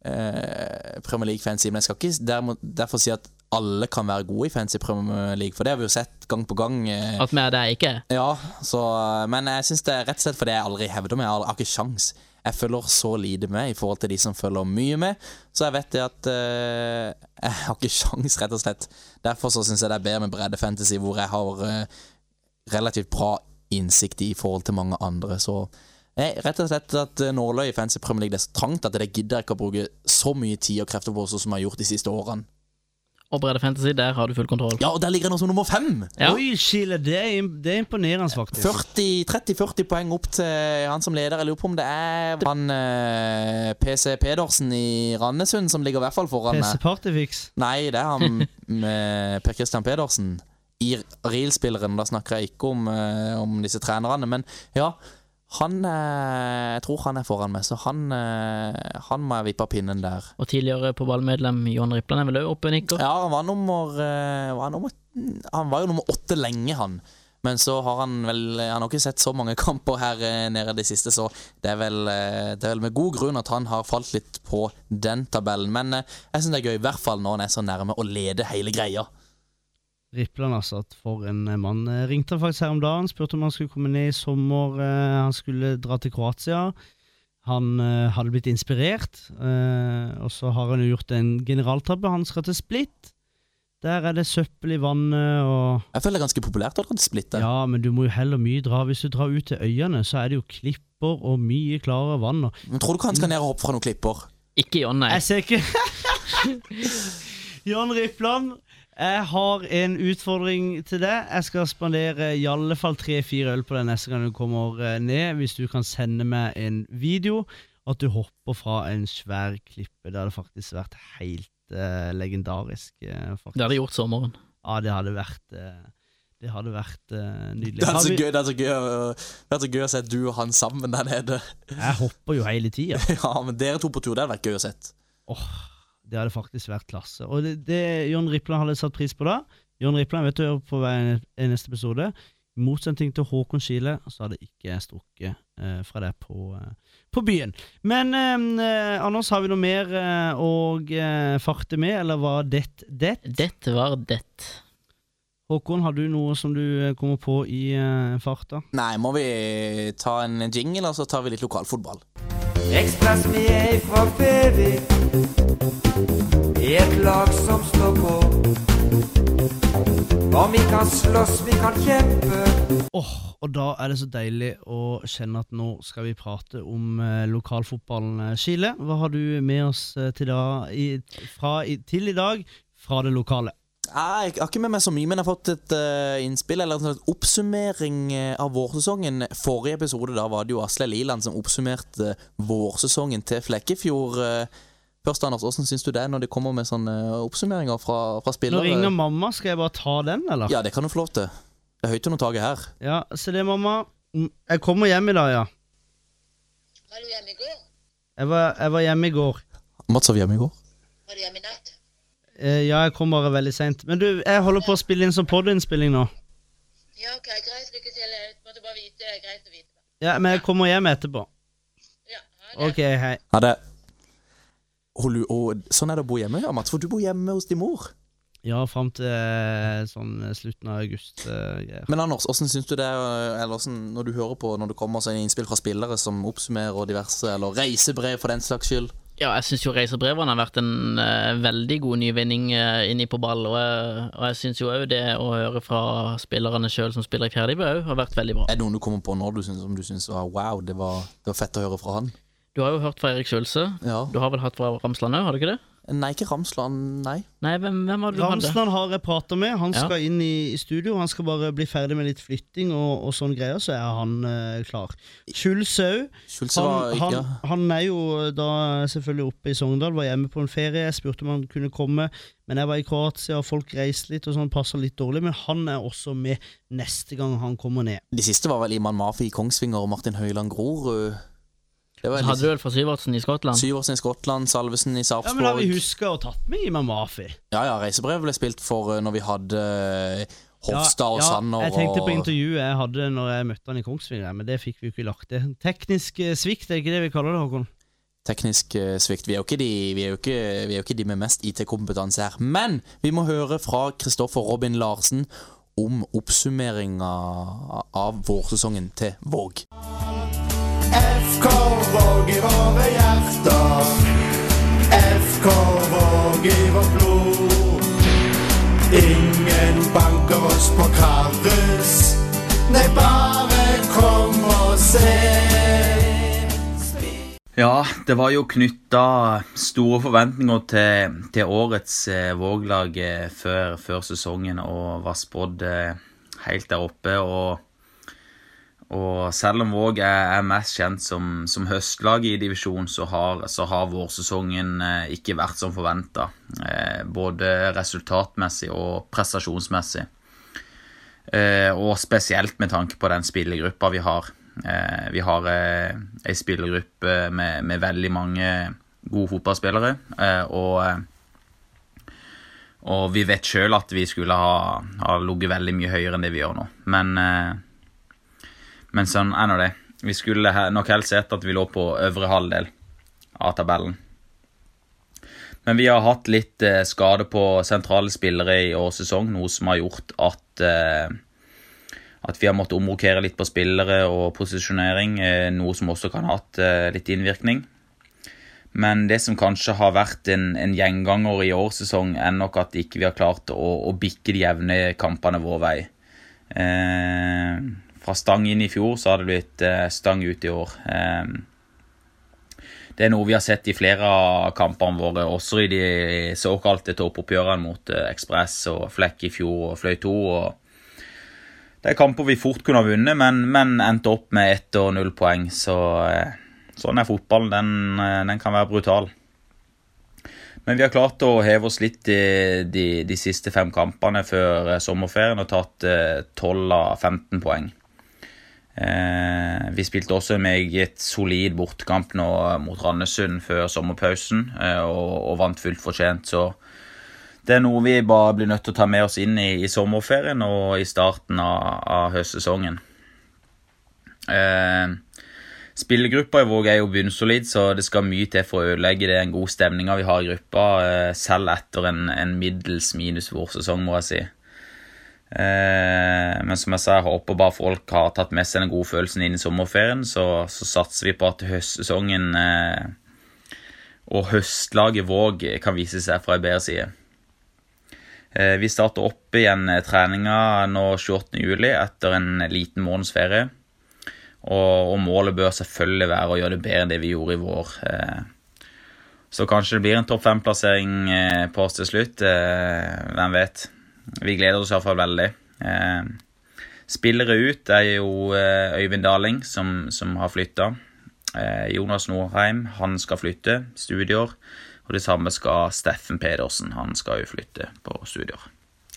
eh, Premier League-fantasy, men jeg skal ikke dermed, derfor si at alle kan være gode i fantasy Premier League, for det har vi jo sett gang på gang. Eh, At vi er det ikke? ja, så, men jeg syns det er rett og slett fordi jeg aldri hevder meg. Jeg har, ikke sjans. Jeg følger så lite med i forhold til de som følger mye med, så jeg vet det at eh, jeg har ikke sjans, rett og slett. Derfor så syns jeg det er bedre med bredde fantasy, hvor jeg har eh, relativt bra innsikt i forhold til mange andre. Så nei, rett og slett at eh, nåløyet i Fancy Premier League det er så trangt at det gidder jeg ikke å bruke så mye tid og krefter på som jeg har gjort de siste årene. Og Bredde Fantasy, der har du full kontroll. Ja, og der ligger jeg nå som nummer fem! Ja. Oi, Chile, det er, det er imponerende, faktisk. 30-40 poeng opp til han som leder. Jeg lurer på om det er han eh, PC Pedersen i Randesund som ligger i hvert fall foran PC meg. Partyfix. Nei, det er han med Per Christian Pedersen. I Riel-spilleren. Da snakker jeg ikke om, eh, om disse trenerne. Men ja, han eh, Jeg tror han er foran meg, så han, eh, han må jeg vippe av pinnen der. Og tidligere på ballmedlem Johan Rippland er vel òg oppe og nikker? Ja, han var nummer, var nummer Han var jo nummer åtte lenge, han. Men så har han vel Han har ikke sett så mange kamper her nede i de siste, så det er vel, det er vel med god grunn at han har falt litt på den tabellen. Men jeg syns det er gøy, i hvert fall når han er så nærme å lede hele greia. Rippland, altså. At for en eh, mann. Eh, Ringte han faktisk her om dagen, spurte om han skulle komme ned i sommer. eh, Han skulle dra til Kroatia. Han hadde blitt inspirert, eh, og så har han jo gjort en generaltabbe. Han skal til Split. Der er det søppel i vannet og Jeg føler det er ganske populært å dra til Splitt. Ja, men du må jo heller mye dra. Hvis du drar ut til øyene, så er det jo klipper og mye klarere vann. Og Men tror du ikke han skal ned og hoppe fra noen klipper? Ikke John, nei. Jeg ser ikke [laughs] John Rippland, jeg har en utfordring til deg. Jeg skal spandere i alle fall tre-fire øl på deg neste gang du kommer eh, ned. Hvis du kan sende meg en video at du hopper fra en svær klippe. Det hadde faktisk vært helt uh, legendarisk. faktisk. Det hadde gjort sommeren. Ja, det hadde vært uh, Det hadde vært uh, nydelig. Det er Har så gøy, det er så gøy, det er så gøy å se du og han sammen der nede. Jeg hopper jo hele tida. [laughs] Ja, men dere to på tur, det hadde vært gøy å se. Det hadde faktisk vært klasse. Og det, det Jørn Rippland hadde satt pris på da Jon Rippland vet du hører på hver eneste episode. I motsetning til Håkon Skile, så hadde ikke jeg strukket eh, fra det på, eh, på byen. Men eh, Anders, har vi noe mer eh, å eh, farte med, eller var det det? Dette var det. Håkon, har du noe som du eh, kommer på i eh, farta? Nei, må vi ta en jingle, og så tar vi litt lokalfotball? Ekspress vi er fra Fevik I et lag som står på Om vi kan slåss, vi kan kjempe Åh, og da er det så deilig å kjenne at nå skal vi prate om eh, lokalfotballen. Chile. Hva har du med oss eh, til, da, i, fra, i, til i dag fra det lokale? Nei, Jeg har ikke med meg så mye, men jeg har fått et uh, innspill eller en slags oppsummering eh, av vårsesongen. Forrige episode da var det jo Asle Liland som oppsummerte vårsesongen til Flekkefjord. Eh, Først, Anders, Hvordan syns du det når det kommer med sånne oppsummeringer fra, fra Nå ringer mamma, skal jeg bare ta den, eller? Ja, det kan du få lov til. Det er høyt under taket her. Ja, se det, mamma. Mm, Jeg kommer hjem i dag, ja. Var du hjemme i går? Jeg var, jeg var hjemme i går. Mats var hjemme i går. Var du hjemme i natt? Eh, ja, jeg kom bare veldig seint. Men du, jeg holder på å spille inn som podinnspilling nå. Ja, ok, greit. Lykke til. Jeg måtte bare vite. Det er greit å vite. Ja, Men jeg kommer hjem etterpå. Ja, ha det. Ok, hei. Ha det og, og, Sånn er det å bo hjemme, ja, Mats. For du bor hjemme hos din mor. Ja, fram til eh, sånn eh, slutten av august. eh. Men Anders, hvordan syns du det er eller hvordan, når du hører på når det kommer sånn innspill fra spillere som oppsummerer og diverse, eller reisebrev for den slags skyld? Ja, jeg syns jo reisebrevene har vært en uh, veldig god nyvinning uh, inni på ball, og og jeg syns jo òg det å høre fra spillerne sjøl som spiller i fjerde òg, har vært veldig bra. Er det noen du kommer på nå du synes, som du syns var wow, det var, det var fett å høre fra han? Du har jo hørt fra Erik Skjølse. Ja. Du har vel hatt fra Ramsland òg, har du ikke det? Nei, ikke Ramsland, nei. Nei, hvem, hvem var det du hadde? Ramsland har jeg prata med. Han Ja. skal inn i, i studio. Han skal bare bli ferdig med litt flytting og, og sånne greier, så er han uh, klar. Schulz òg. Han, han, ja. han er jo da selvfølgelig oppe i Sogndal, var hjemme på en ferie. Jeg spurte om han kunne komme, men jeg var i Kroatia, og folk reiste litt, og sånn passa litt dårlig. Men han er også med neste gang han kommer ned. De siste var vel Iman Mafi i Kongsvinger og Martin Høiland Grorud. Det var Hadde du vel fra Syvertsen i Skottland? Syvertsen i Skottland, Salvesen i Ja, Men har vi Sarpsborg. huska å tatt med Imam Mafi? Ja, ja, reisebrev ble spilt for eh, når vi hadde eh, Hofstad og ja, Sanner Jeg tenkte på intervjuet jeg hadde når jeg møtte han i Kongsvinger, men det fikk vi jo ikke lagt til. Teknisk eh, svikt, er ikke det vi kaller det, Håkon? teknisk svikt. Vi er jo ikke de, vi er jo ikke, vi er jo ikke de med mest IT-kompetanse her. Men vi må høre fra Kristoffer Robin Larsen om oppsummeringa av vårsesongen til Våg. FK Våg i våre hjerter. FK Våg i vårt blod. Ingen banker oss på karus. Nei, bare kom og se. Ja, det var jo knytta store forventninger til, til årets eh, Våglag eh, før, før sesongen og var spådd eh, helt der oppe. Og, og selv om Våg er, er mest kjent som, som høstlag i divisjonen, så har, så har vårsesongen eh, ikke vært som forventa. Eh, både resultatmessig og prestasjonsmessig. Eh, og spesielt med tanke på den spillergruppa vi har. Vi har ei spillergruppe med, med veldig mange gode fotballspillere. Og, og vi vet sjøl at vi skulle ha, ha ligget veldig mye høyere enn det vi gjør nå. Men, men sånn er nå det. Vi skulle nok helst sett at vi lå på øvre halvdel av tabellen. Men vi har hatt litt eh, skade på sentrale spillere i årets sesong, noe som har gjort at eh, at vi har måttet omrokere litt på spillere og posisjonering, eh, noe som også kan ha hatt litt innvirkning. Men det som kanskje har vært en, en gjenganger i årssesong, er nok at ikke vi har klart å, å bikke de jevne kampene vår vei. Eh, fra stang inn i fjor så har det blitt eh, stang ut i år. Eh, det er noe vi har sett i flere av kampene våre, også i de såkalte toppoppgjørene mot eh, Ekspress og Flekk i fjor og Fløy 2. og det er kamper vi fort kunne ha vunnet, men, men endte opp med ett og null poeng. Så eh, sånn er fotballen. Den, den kan være brutal. Men vi har klart å heve oss litt i de, de siste fem kampene før sommerferien og tatt eh, 12 av 15 poeng. Eh, vi spilte også en meget solid bortekamp nå mot Randesund før sommerpausen eh, og, og vant fullt fortjent, så det er noe vi bare blir nødt til å ta med oss inn i, i sommerferien og i starten av, av høstsesongen. Eh, Spillergruppa i Våg er jo bunnsolid, så det skal mye til for å ødelegge det en god stemninga vi har i gruppa, eh, selv etter en, en middels minus vårsesong, må jeg si. Eh, men som jeg sa, jeg håper bare folk har tatt med seg den gode følelsen inn i sommerferien, så, så satser vi på at høstsesongen eh, og høstlaget Våg kan vise seg fra en bedre side. Eh, vi starter opp igjen treninga nå 28. juli etter en liten måneds ferie. Og, og, målet bør selvfølgelig være å gjøre det bedre enn det vi gjorde i vår. Så kanskje det blir en topp fem-plassering på oss til slutt. Hvem vet. Vi gleder oss iallfall veldig. Eh, spillere ut er jo eh, Øyvind Daling, som, som har flytta. Eh, Jonas Norheim, han skal flytte studier. Og det samme skal Steffen Pedersen. Han skal jo flytte på studier.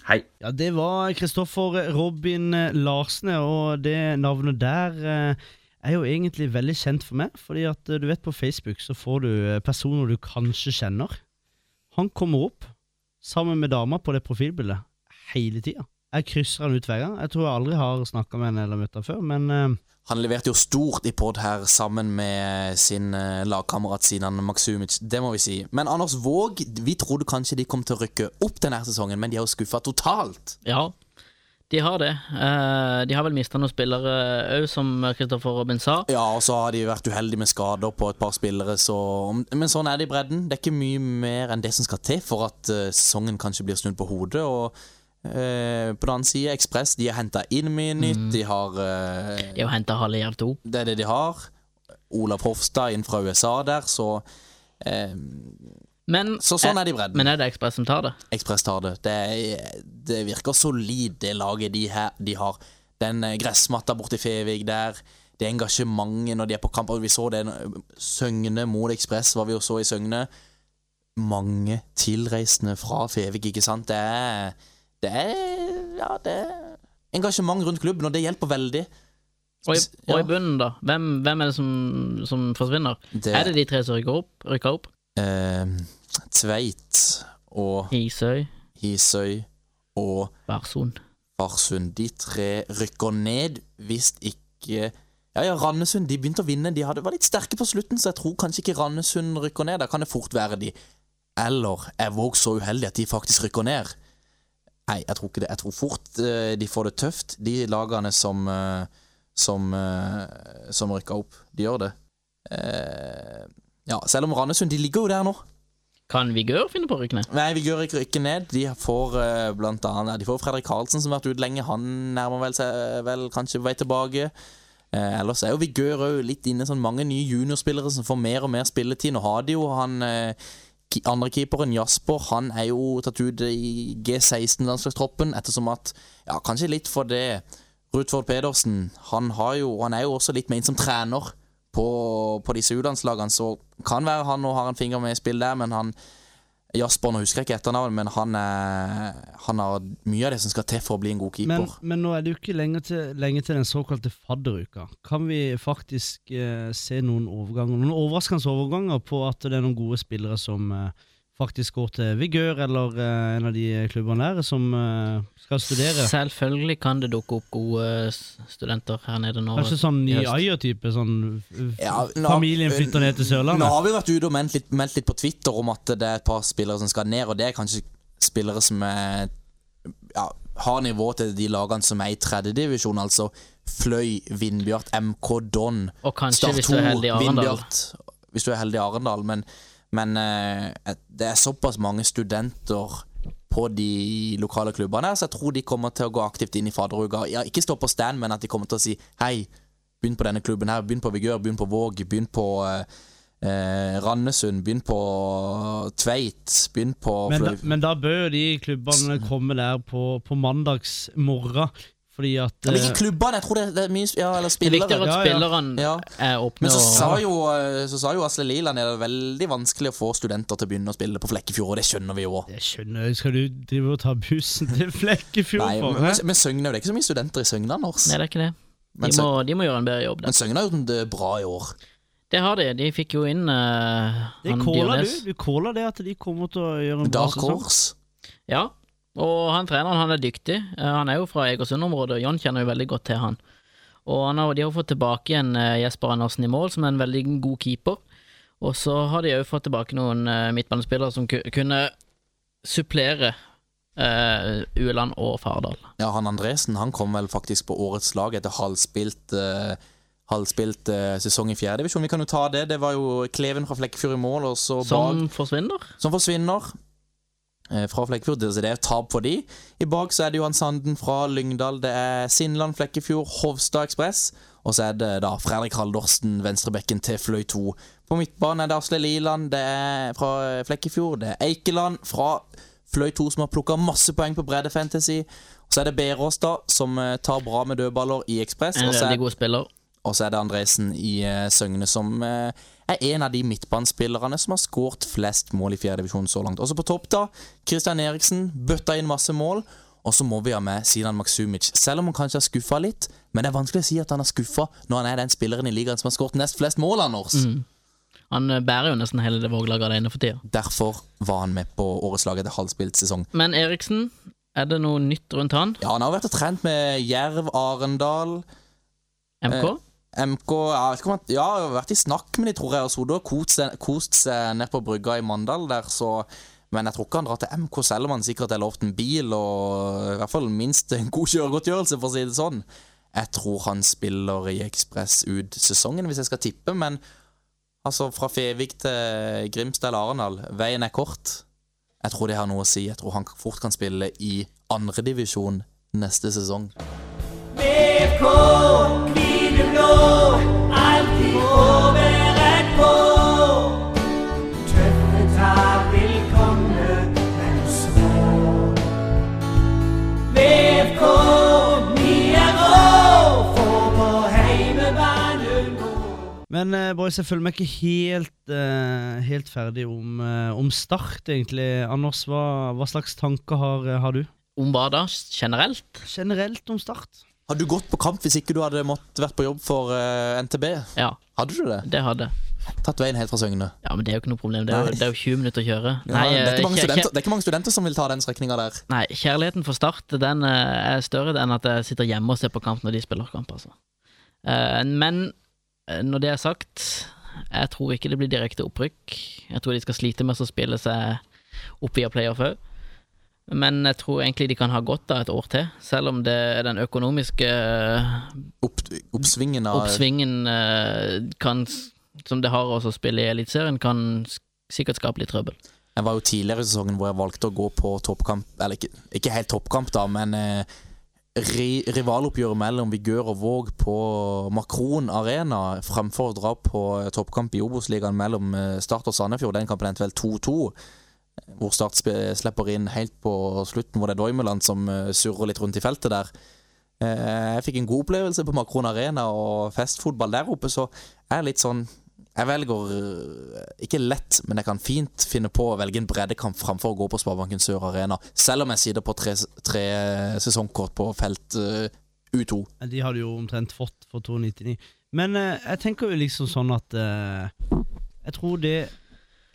Hei. Ja, Det var Kristoffer Robin Larsen, og det navnet der eh, er jo egentlig veldig kjent for meg. Fordi at eh, du vet på Facebook så får du personer du kanskje kjenner. Han kommer opp sammen med dama på det profilbildet hele tida. Jeg krysser han ut hver gang. Jeg tror jeg aldri har snakka med henne eller møtt han før, men uh, Han leverte jo stort i pod her sammen med sin uh, lagkamerat Sinan Maksumic, det må vi si. Men Anders Våg, vi trodde kanskje de kom til å rykke opp denne sesongen, men de har jo skuffa totalt. Ja, de har det. Eh, de har vel mista noen spillere òg, som Kristoffer Robin sa. Ja, og så har de vært uheldige med skader på et par spillere, så Men sånn er det i bredden. Det er ikke mye mer enn det som skal til for at sesongen kanskje blir snudd på hodet. og Eh, på den annen side, Ekspress de har henta inn mye nytt. De har eh, De har henta halve Jerv 2. Det er det de har. Olav Hofstad inn fra USA der, så eh, Men, Så sånn er de bredden. Men er det Ekspress som tar det? Ekspress tar det. Det, det virker solid, det laget de, her, de har. Den eh, gressmatta borti Fevik der. Det engasjementet når de er på kamp. Og vi så det Søgne mot Ekspress, var vi jo så i Søgne. Mange tilreisende fra Fevik, ikke sant. Det er, det er Ja, det er engasjement rundt klubben, og det hjelper veldig. Og i, og i bunnen, da? Hvem, hvem er det som, som forsvinner? Det- Er det de tre som rykker opp? Rykker opp? Eh, Tveit og Hisøy, Hisøy og Barsund. Farsund. De tre rykker ned hvis ikke Ja, ja, Randesund de begynte å vinne. De hadde, var litt sterke på slutten, så jeg tror kanskje ikke Randesund rykker ned. Da kan det fort være de. Eller er Våg så uheldig at de faktisk rykker ned? Nei, jeg tror ikke det. Jeg tror fort eh, de får det tøft, de lagene som eh, som, eh, som rykker opp. De gjør det. Ja, selv om Randesund de ligger jo der nå. Kan Vigør finne på å rykke ned? Nei, Vigør rykker ikke ned. De får blant annet ja, De får Fredrik Karlsen, som har vært ute lenge. Han nærmer vel seg vel kanskje på vei tilbake. Eh, ellers er jo Vigør òg litt inne sånn mange nye juniorspillere som får mer og mer spilletid. Nå har de jo han eh, andre keeperen, Jasper, han er jo tatt ut i G16-landslagstroppen ettersom at Ja, kanskje litt for det. Rutford Pedersen, han, jo, han er jo også litt ment som trener på, på disse U-landslagene, så kan være han nå har en finger med i spill der, men han Jasper, nå husker jeg ikke etternavnet, men han, er, han har mye av det som skal til for å bli en god Men, keeper. men nå er det jo ikke lenge til, lenge til den såkalte fadderuka. Kan vi faktisk eh, se noen overganger, noen overraskende overganger på at det er noen gode spillere som eh, faktisk går til Vigør eller uh, en av de klubbene der, som uh, skal studere? Selvfølgelig kan det dukke opp gode studenter her nede nå. Kanskje sånn ny. Ayer-type? Sånn Ja, nå- familien flytter ned til Sørlandet? Nå har vi vært ute og meldt litt, meldt litt på Twitter om at det er et par spillere som skal ned, og det er kanskje spillere som er, ja, har nivå til de lagene som er i tredjedivisjon, altså Fløy, Vindbjart, MK Don, Og kanskje, Start hvis du er 2, heldig. Vindbjart, hvis du er heldig i Arendal, men, men eh, det er såpass mange studenter på de lokale klubbene her, så jeg tror de kommer til å gå aktivt inn i fadderuka. Ja, ikke stå på stand, men at de kommer til å si hei, begynn på denne klubben her, begynn på Vigør, begynn på Våg, begynn på eh, eh, Randesund, begynn på Tveit, begynn på Men da, men da bør de klubbene komme der på, på mandags morgen. Fordi at Ja, men eh, ikke klubbene, jeg tror det, det er mye Ja, eller Det er spillere. viktigere at spillerne ja. Ja. er åpne Men så sa jo, eh, så sa jo Asle Liland det er veldig vanskelig å få studenter til å begynne å spille på Flekkefjord, og det skjønner vi jo òg. Skal du drive og ta bussen til Flekkefjord Nei, for? men, men Søgne, det er ikke så mye studenter i Søgne, Anders. Nei, det er ikke det. De Sø- må, de må gjøre en bedre jobb. men Søgne har gjort det bra i år. Det har de. De fikk jo inn uh, Det han caller du. Du caller det at de kommer til å gjøre en bra Dark. Horse. Ja, og han treneren han er dyktig. Eh, Han er jo fra Egersund-området, og John kjenner jo veldig godt til han. Og han har, de har fått tilbake igjen eh, Jesper Andersen i mål, som er en veldig god keeper. Og så har de òg fått tilbake noen eh, midtbanespillere som kunne supplere uh, Ueland og Fardal. Ja, han Andresen han kom vel faktisk på årets lag etter halvspilt eh, Halvspilt eh, sesong i fjerdedivisjon. Vi kan jo ta det. Det var jo Kleven fra Flekkefjord i mål, og så Som bak forsvinner. som forsvinner fra Flekkefjord. Så det er tap for de. I bak så er det Johan Sanden fra Lyngdal. Det er Sinland, Flekkefjord, Hovstad Ekspress. Og så er det da Fredrik Haldorsen, venstrebekken til Fløy 2. På midtbanen er det Asle Liland det er fra Flekkefjord. Det er Eikeland fra Fløy 2 som har plukka masse poeng på bredde fantasy. Og så er det Berås, da, som eh, tar bra med dødballer i Ekspress. En veldig god spiller. og så er det Andresen i eh, Søgne, som eh, er en av de midtbanespillerne som har skåret flest mål i fjerdedivisjon så langt. Også på topp, da. Christian Eriksen bøtta inn masse mål. Og så må vi ha med Sinan Maksumic. Selv om han kanskje har skuffa litt, men det er vanskelig å si at han har skuffa når han er den spilleren i ligaen som har skåret nest flest mål, Anders. Mm. Han eh, bærer jo nesten hele det Våg-laget alene for tida. Derfor var han med på årets lag etter halvspilt sesong. Men Eriksen, er det noe nytt rundt han? Ja, han har vært og trent med Jerv, Arendal MK? Eh, MK jeg jeg har vært i snakk med de, tror jeg, og så kost seg, ned på brygga i Mandal der, så Men jeg tror ikke han drar til MK, selv om han sikkert har lovt en bil og i hvert fall minst en god kjøregodtgjørelse, for å si det sånn. Jeg tror han spiller i Ekspress ut sesongen, hvis jeg skal tippe, men altså fra Fevik til Grimstad eller Arendal, veien er kort. Jeg tror det har noe å si. Jeg tror han fort kan spille i andredivisjon neste sesong. VFK, men eh, boys, jeg føler meg ikke helt, uh, helt ferdig om, uh, om Start, egentlig. Anders, hva, hva slags tanker har, har du? Om hva da? Generelt? Generelt om Start? Hadde du gått på kamp hvis ikke du hadde måttet vært på jobb for uh, NTB? Ja, Hadde du det? det hadde. Tatt veien helt fra Søgne? Ja, men det er jo ikke noe problem. Det er, jo, det er jo 20 minutter å kjøre. Ja, Nei, det, er eh, ikke mange studenter, det er ikke mange studenter som vil ta den strekninga der. Nei, kjærligheten for Start den eh, er større enn at jeg sitter hjemme og ser på kamp når de spiller kamp. Altså. Eh, Men eh, når det er sagt, jeg tror ikke det blir direkte opprykk. Jeg tror de skal slite med å spille seg opp via playoff òg. Men jeg tror egentlig de kan ha godt av et år til, selv om det er den økonomiske eh, Opp, oppsvingen av oppsvingen eh, kan, som det har også å spille i Eliteserien, kan sikkert skape litt trøbbel. Jeg var jo tidligere i sesongen hvor jeg valgte å gå på toppkamp Eller ikke, ikke helt toppkamp, da, men eh, ri, rivaloppgjøret mellom Vigør og Våg på Makron Arena fremfor å dra på eh, toppkamp i Obos-ligaen mellom Start og Sandefjord. Den kampen endte vel 2-2. Hvor Start slipper inn helt på slutten, hvor det er Doimeland som eh, surrer litt rundt i feltet der. Eh, Jeg fikk en god opplevelse på Makron Arena og festfotball der oppe, så jeg er litt sånn Jeg velger eh, ikke lett, men jeg kan fint finne på å velge en breddekamp framfor å gå på Sparebanken Sør Arena, selv om jeg sitter på tre, tre sesongkort på felt eh, U2. Eh, De hadde jo omtrent fått for 299. Men jeg tenker jo liksom sånn at Jeg tror det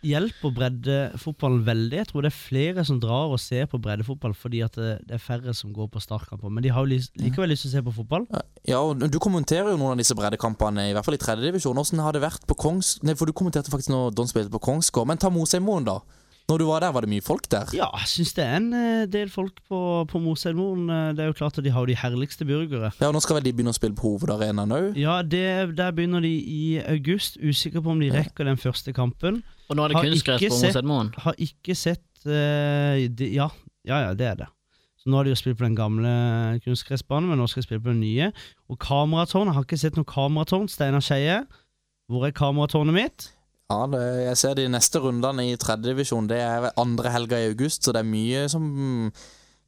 hjelper breddefotballen veldig. Jeg tror det er flere som drar og ser på breddefotball fordi at det, det er færre som går på startkamper. Men de har jo likevel lyst til å se på fotball. Ja, og Du kommenterer jo noen av disse breddekampene, i hvert fall i tredjedivisjon. Hvordan har det vært på Kongs... Nei, for du kommenterte faktisk når Don spilte på Kongsgård. Men ta Mosheimoen, da. Når du var der, var det mye folk der? Ja, jeg syns det er en eh, del folk på, på Mosheimoen. Eh, Det er jo klart at de har jo de herligste burgere. Ja, og Nå skal vel de begynne å spille på hovedarenaen òg? Ja, det, der begynner de i august. Usikker på om de rekker den første kampen. Og nå er det Har kunstgress på Mosedmoen. Har ikke sett uh, de, ja, ja, ja, det er det. Så Nå har de jo spilt på den gamle kunstgressbanen, men nå skal de spille på den nye. Og kameratårn, jeg har ikke sett noe kameratårn. Steinar Skeie, hvor er kameratårnet mitt? Ja, det, jeg ser de neste rundene i tredjedivisjon. Det er andre helga i august, så det er mye som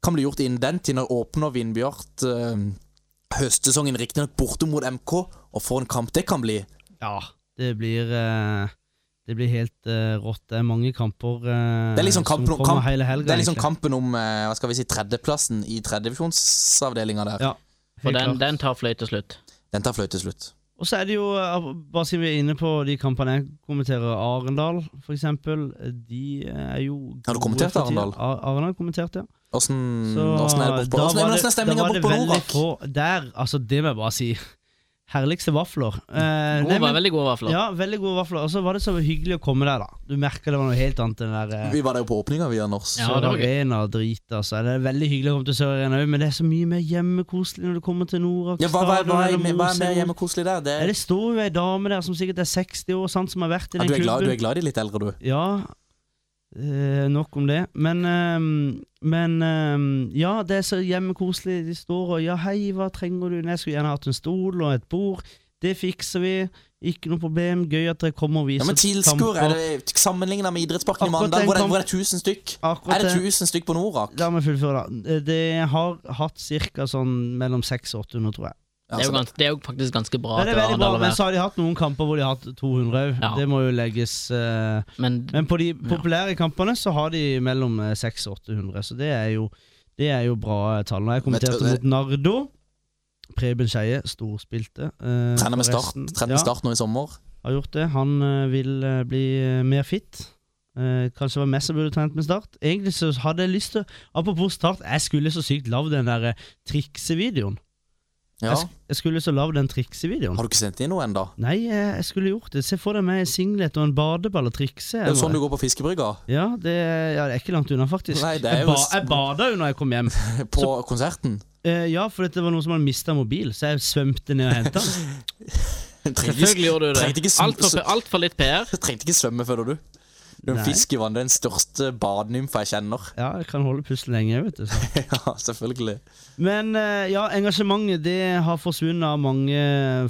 kan bli gjort innen den tid. Når åpner Vindbjart øh, høstsesongen riktignok borte mot MK, og får en kamp det kan bli. Ja, det blir eh, Det blir helt uh, rått. Det er mange kamper uh, er liksom som kampen som kommer kamp, hele helga. det er liksom egentlig. kampen om uh, hva skal vi si, tredjeplassen i tredjedivisjonsavdelinga der. Ja, For den, den tar fløy til slutt. Den tar fløy til slutt. Og så er det jo, bare siden vi er inne på de kampene jeg kommenterer, Arendal for eksempel. De er jo Har du kommentert. Arendal? Ar Arendal kommentert, ja. Åssen er det borte på da Åssen er stemninga da var borte på veldig Norak? Der, altså, det må jeg bare si. Herligste vafler. Eh, Gode, nei, men- veldig gode vafler. Ja, veldig gode vafler. Og så var det så hyggelig å komme der, da. Du merker det var noe helt annet enn der eh, Vi var der jo på åpninga, vi, Anders. Ja, det var og drit, altså. Det er veldig hyggelig å komme til Sør-Arena òg, men det er så mye mer hjemmekoselig når du kommer til Norak Ja, hva, hva, hva, er, hva er mer hjemmekoselig der? Det, Ja, det står jo ei dame der som sikkert er 60 år, sant, som har vært i ja, den du, er glad, klubben. du er glad i de litt eldre, du? Ja, eh, nok om det. Men, eh, men eh, ja, det er så hjemmekoselig. De står og ja, hei, hva trenger du? Jeg skulle gjerne hatt en stol og et bord. Det fikser vi. Ikke noe problem. Gøy at dere kommer og Ja, viser men tilskuere, er det sammenligna med idrettsparken i Akkurat Mandal, den hvor hvor det er 1000 stykk? Akkurat Er det det. 1000 stykk på Norak? La meg fullføre, da. Det har hatt ca. sånn mellom 600 og 800, tror jeg. Ja, Det er, jo gans, det er jo faktisk ganske bra. Det er veldig bra, men så har de hatt noen kamper hvor de har hatt 200 òg. Ja. Det må jo legges uh, Men, Men på de populære kampene så har de mellom eh, 600 og 800, så det er jo, det er jo bra tall. Når jeg kommenterte mot Nardo Preben Skeie storspilte. Uh, Trener med Start, trener med Ja, start nå i sommer. har gjort det. Han uh, vil uh, bli eh, mer fit. Uh, kanskje det var meg som burde trent med Start. Egentlig så hadde jeg lyst til Apropos Start, jeg skulle så sykt lagd den der eh, triksevideoen. Ja. Jeg, jeg skulle så lagd den triksevideoen. Har du ikke sendt inn noe ennå? Nei, eh, jeg skulle gjort det. Se for deg meg i singlet og en badeball og trikse. Det er jo sånn du går på fiskebrygga. Ja, det, ja, det er ikke langt unna, faktisk. Nei, det er jeg, ba, jeg bada jo når jeg kom hjem. [laughs] På konserten. Eh, ja, for det var noen som hadde mista mobil, så jeg svømte ned og henta den. [laughs] Selvfølgelig gjorde du det. Altfor alt litt PR. [laughs] trengte ikke svømme før du. Du er Nei. er den største badenymfa jeg kjenner. Ja, jeg kan holde pusten lenge, vet du. [laughs] Ja, selvfølgelig. Men eh, ja, engasjementet det har forsvunnet av mange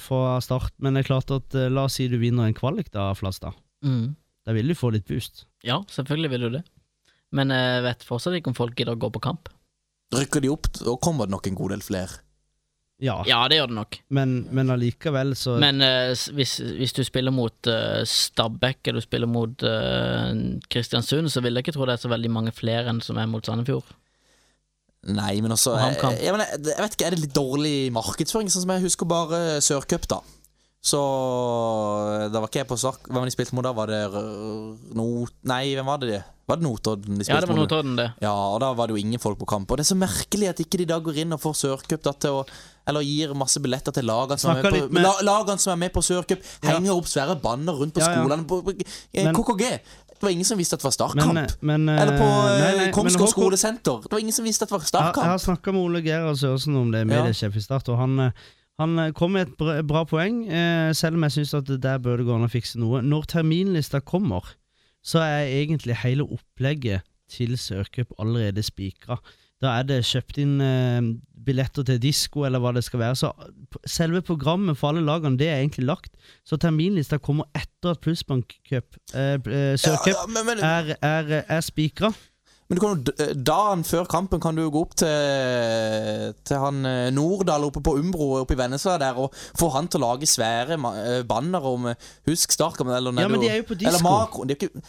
fra start. Men det er klart at eh, la oss si du vinner en kvalik, da, Flastad. Mm. Da vil du få litt boost. Ja, selvfølgelig vil du det. Men jeg vet fortsatt ikke om folk gidder å gå på kamp. Rykker de opp, da kommer det nok en god del flere. Ja, Ja, det gjør det nok. men, men allikevel så Men eh, hvis, hvis du spiller mot uh, Stabæk eller du spiller mot eh, Kristiansund, så vil jeg ikke tro det er så veldig mange flere enn som er mot Sandefjord. Nei, men også jeg, jeg, men jeg, jeg vet ikke, Er det litt dårlig markedsføring? Sånn som jeg husker bare Sørcup, da. Så Da var ikke jeg på sak. Hvem var de spilte mot da? Var det Not... Nei, hvem var det? de? Var det Notodden de spilte mot? Ja, det var? Notodden, det. Ja, og da var det jo ingen folk på kamp. Og det er så merkelig at ikke de da går inn og får Sørcup til å Eller gir masse billetter til lagene som, er med på, med- lagene som er med på Sørcup. Ja. Henger opp svære banner rundt på Ja, ja. skolene. Eh, Men- KKG. Det var ingen som visste at det var Startkamp. Men, men, eh, Eller på nei, eh, skolesenter. Det var ingen som visste at det var Jeg, jeg har Startkamp. snakka med Ole Gerhard Sørensen om det, mediesjef i Start, og han, eh, han eh, kom med et bra, bra poeng, eh, selv om jeg syns at der bør det gå an å fikse noe. Når terminlista kommer, så er egentlig hele opplegget til Sørcup allerede spikra. Da er det kjøpt inn eh, billetter til disko, eller hva det skal være. Så selve programmet for alle lagene, det er egentlig lagt. Så terminlista kommer etter at Plussbank Cup, eh, eh, Sørcup, Ja, ja, er, er, er spikra. men du kan jo, dagen før kampen kan du jo gå opp til, til han eh, Nordahl oppe på Umbro oppe i Vennesla der og få han til å lage svære eh, banner om eh, Husk startkampen. Eller, Ja, men de er jo på Eller disko. makro. de, er ikke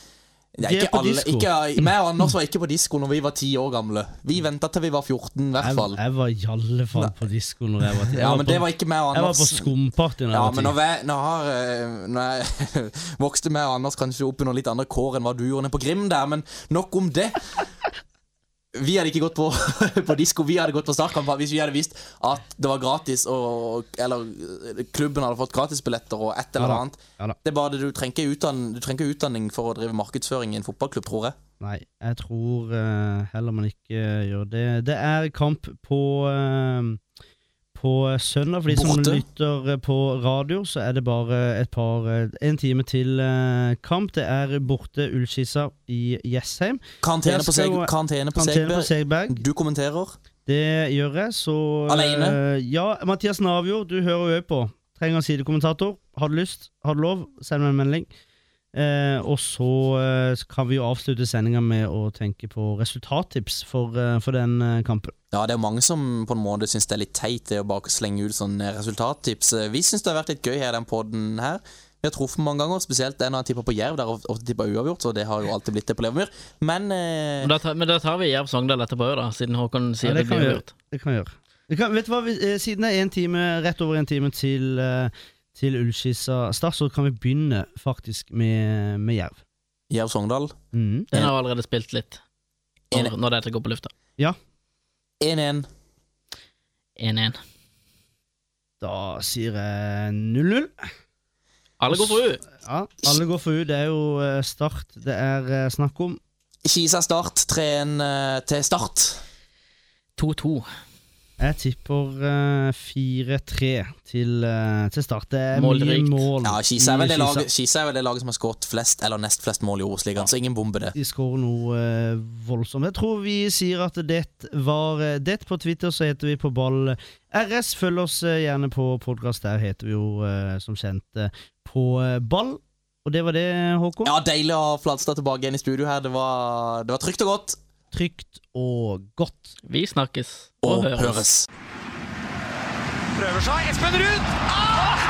er ikke alle, ikke, meg og Anders var ikke på disko når vi var ti år gamle. Vi venta til vi var 14, i hvert Jeg, fall. jeg var i alle fall på disko når jeg var ti. Ja, men på- det var ikke meg og Jeg var Anders. på skumparty jeg Ja, var men ti. når jeg, når jeg, eh, når jeg [laughs] vokste med Anders kanskje opp under litt andre kår enn hva du gjorde nede på Grim der, men nok om det. Vi hadde ikke gått på, [laughs] på disko, vi hadde gått på startkamp hvis vi hadde visst at det var gratis, og, eller eh, klubben hadde fått gratisbilletter og et eller annet. Ja ja, Det er bare det du trenger ikke utdanning, for å drive markedsføring i en fotballklubb, tror jeg. Nei, jeg tror uh, heller man ikke gjør det. Det er kamp på eh, på søndag. For de som Borte. lytter eh, på radio, så er det bare et par eh, en time til eh, kamp. Det er borte Ullskissa i Jessheim. Karantene på, Seg, karantene på Karantene på Segberg. Du kommenterer. Det gjør jeg, så Alene? eh, ja, Mathias Navjord, du hører jo òg på. Trenger en sidekommentator. Har du lyst, har du lov, send meg en melding. Eh, og så eh, kan vi jo avslutte sendinga med å tenke på resultattips for, eh, for den eh, kampen. Ja, det er mange som på en måte syns det er litt teit det å bare slenge ut sånne resultattips. Vi syns det har vært litt gøy her, den podden her. Vi har truffet mange ganger, spesielt det når jeg tipper på Jerv. Der har jeg ofte tippa uavgjort, så det har jo alltid blitt det på Levermyr. Men eh, Men da, tar- men da tar vi Jerv Sogndal etterpå, da, siden Håkon sier Ja, det, det blir uavgjort. Det kan vi gjøre. Kan, vet du hva, vi, eh, Siden det er en time, rett over en time til, eh, til Ullskissa start, så kan vi begynne faktisk med, med Jerv. Jerv Sogndal Mm. Den har allerede spilt litt, når, når dette går på lufta. Ja. 1-1. 1-1. Da sier jeg 0-0. Alle går for U. Ja, alle går for U. Det er jo eh, Start det er eh, snakk om. Kisa Start 3-1 eh, til Start. 2-2. Jeg tipper uh, 4-3 til, uh, til Start. Det er Målrikt. mye mål. Ja, Kisa er, vel det laget, Kisa vel det laget som har skåret flest eller nest flest mål i Obos-ligaen, så ingen bombe det. De skårer noe uh, voldsomt. Jeg tror vi sier at det var eh, det. På Twitter så heter vi på ball RS. Følg oss eh, gjerne på podkast. Der heter vi jo eh, som kjent eh, på eh, ball. Og det var det, Håkon. Ja, Deilig å ha Flatstad tilbake igjen i studio her. Det var, det var trygt og godt. Trygt og godt. Vi snakkes Og og, høres. høres. Prøver seg. Espen Ruud!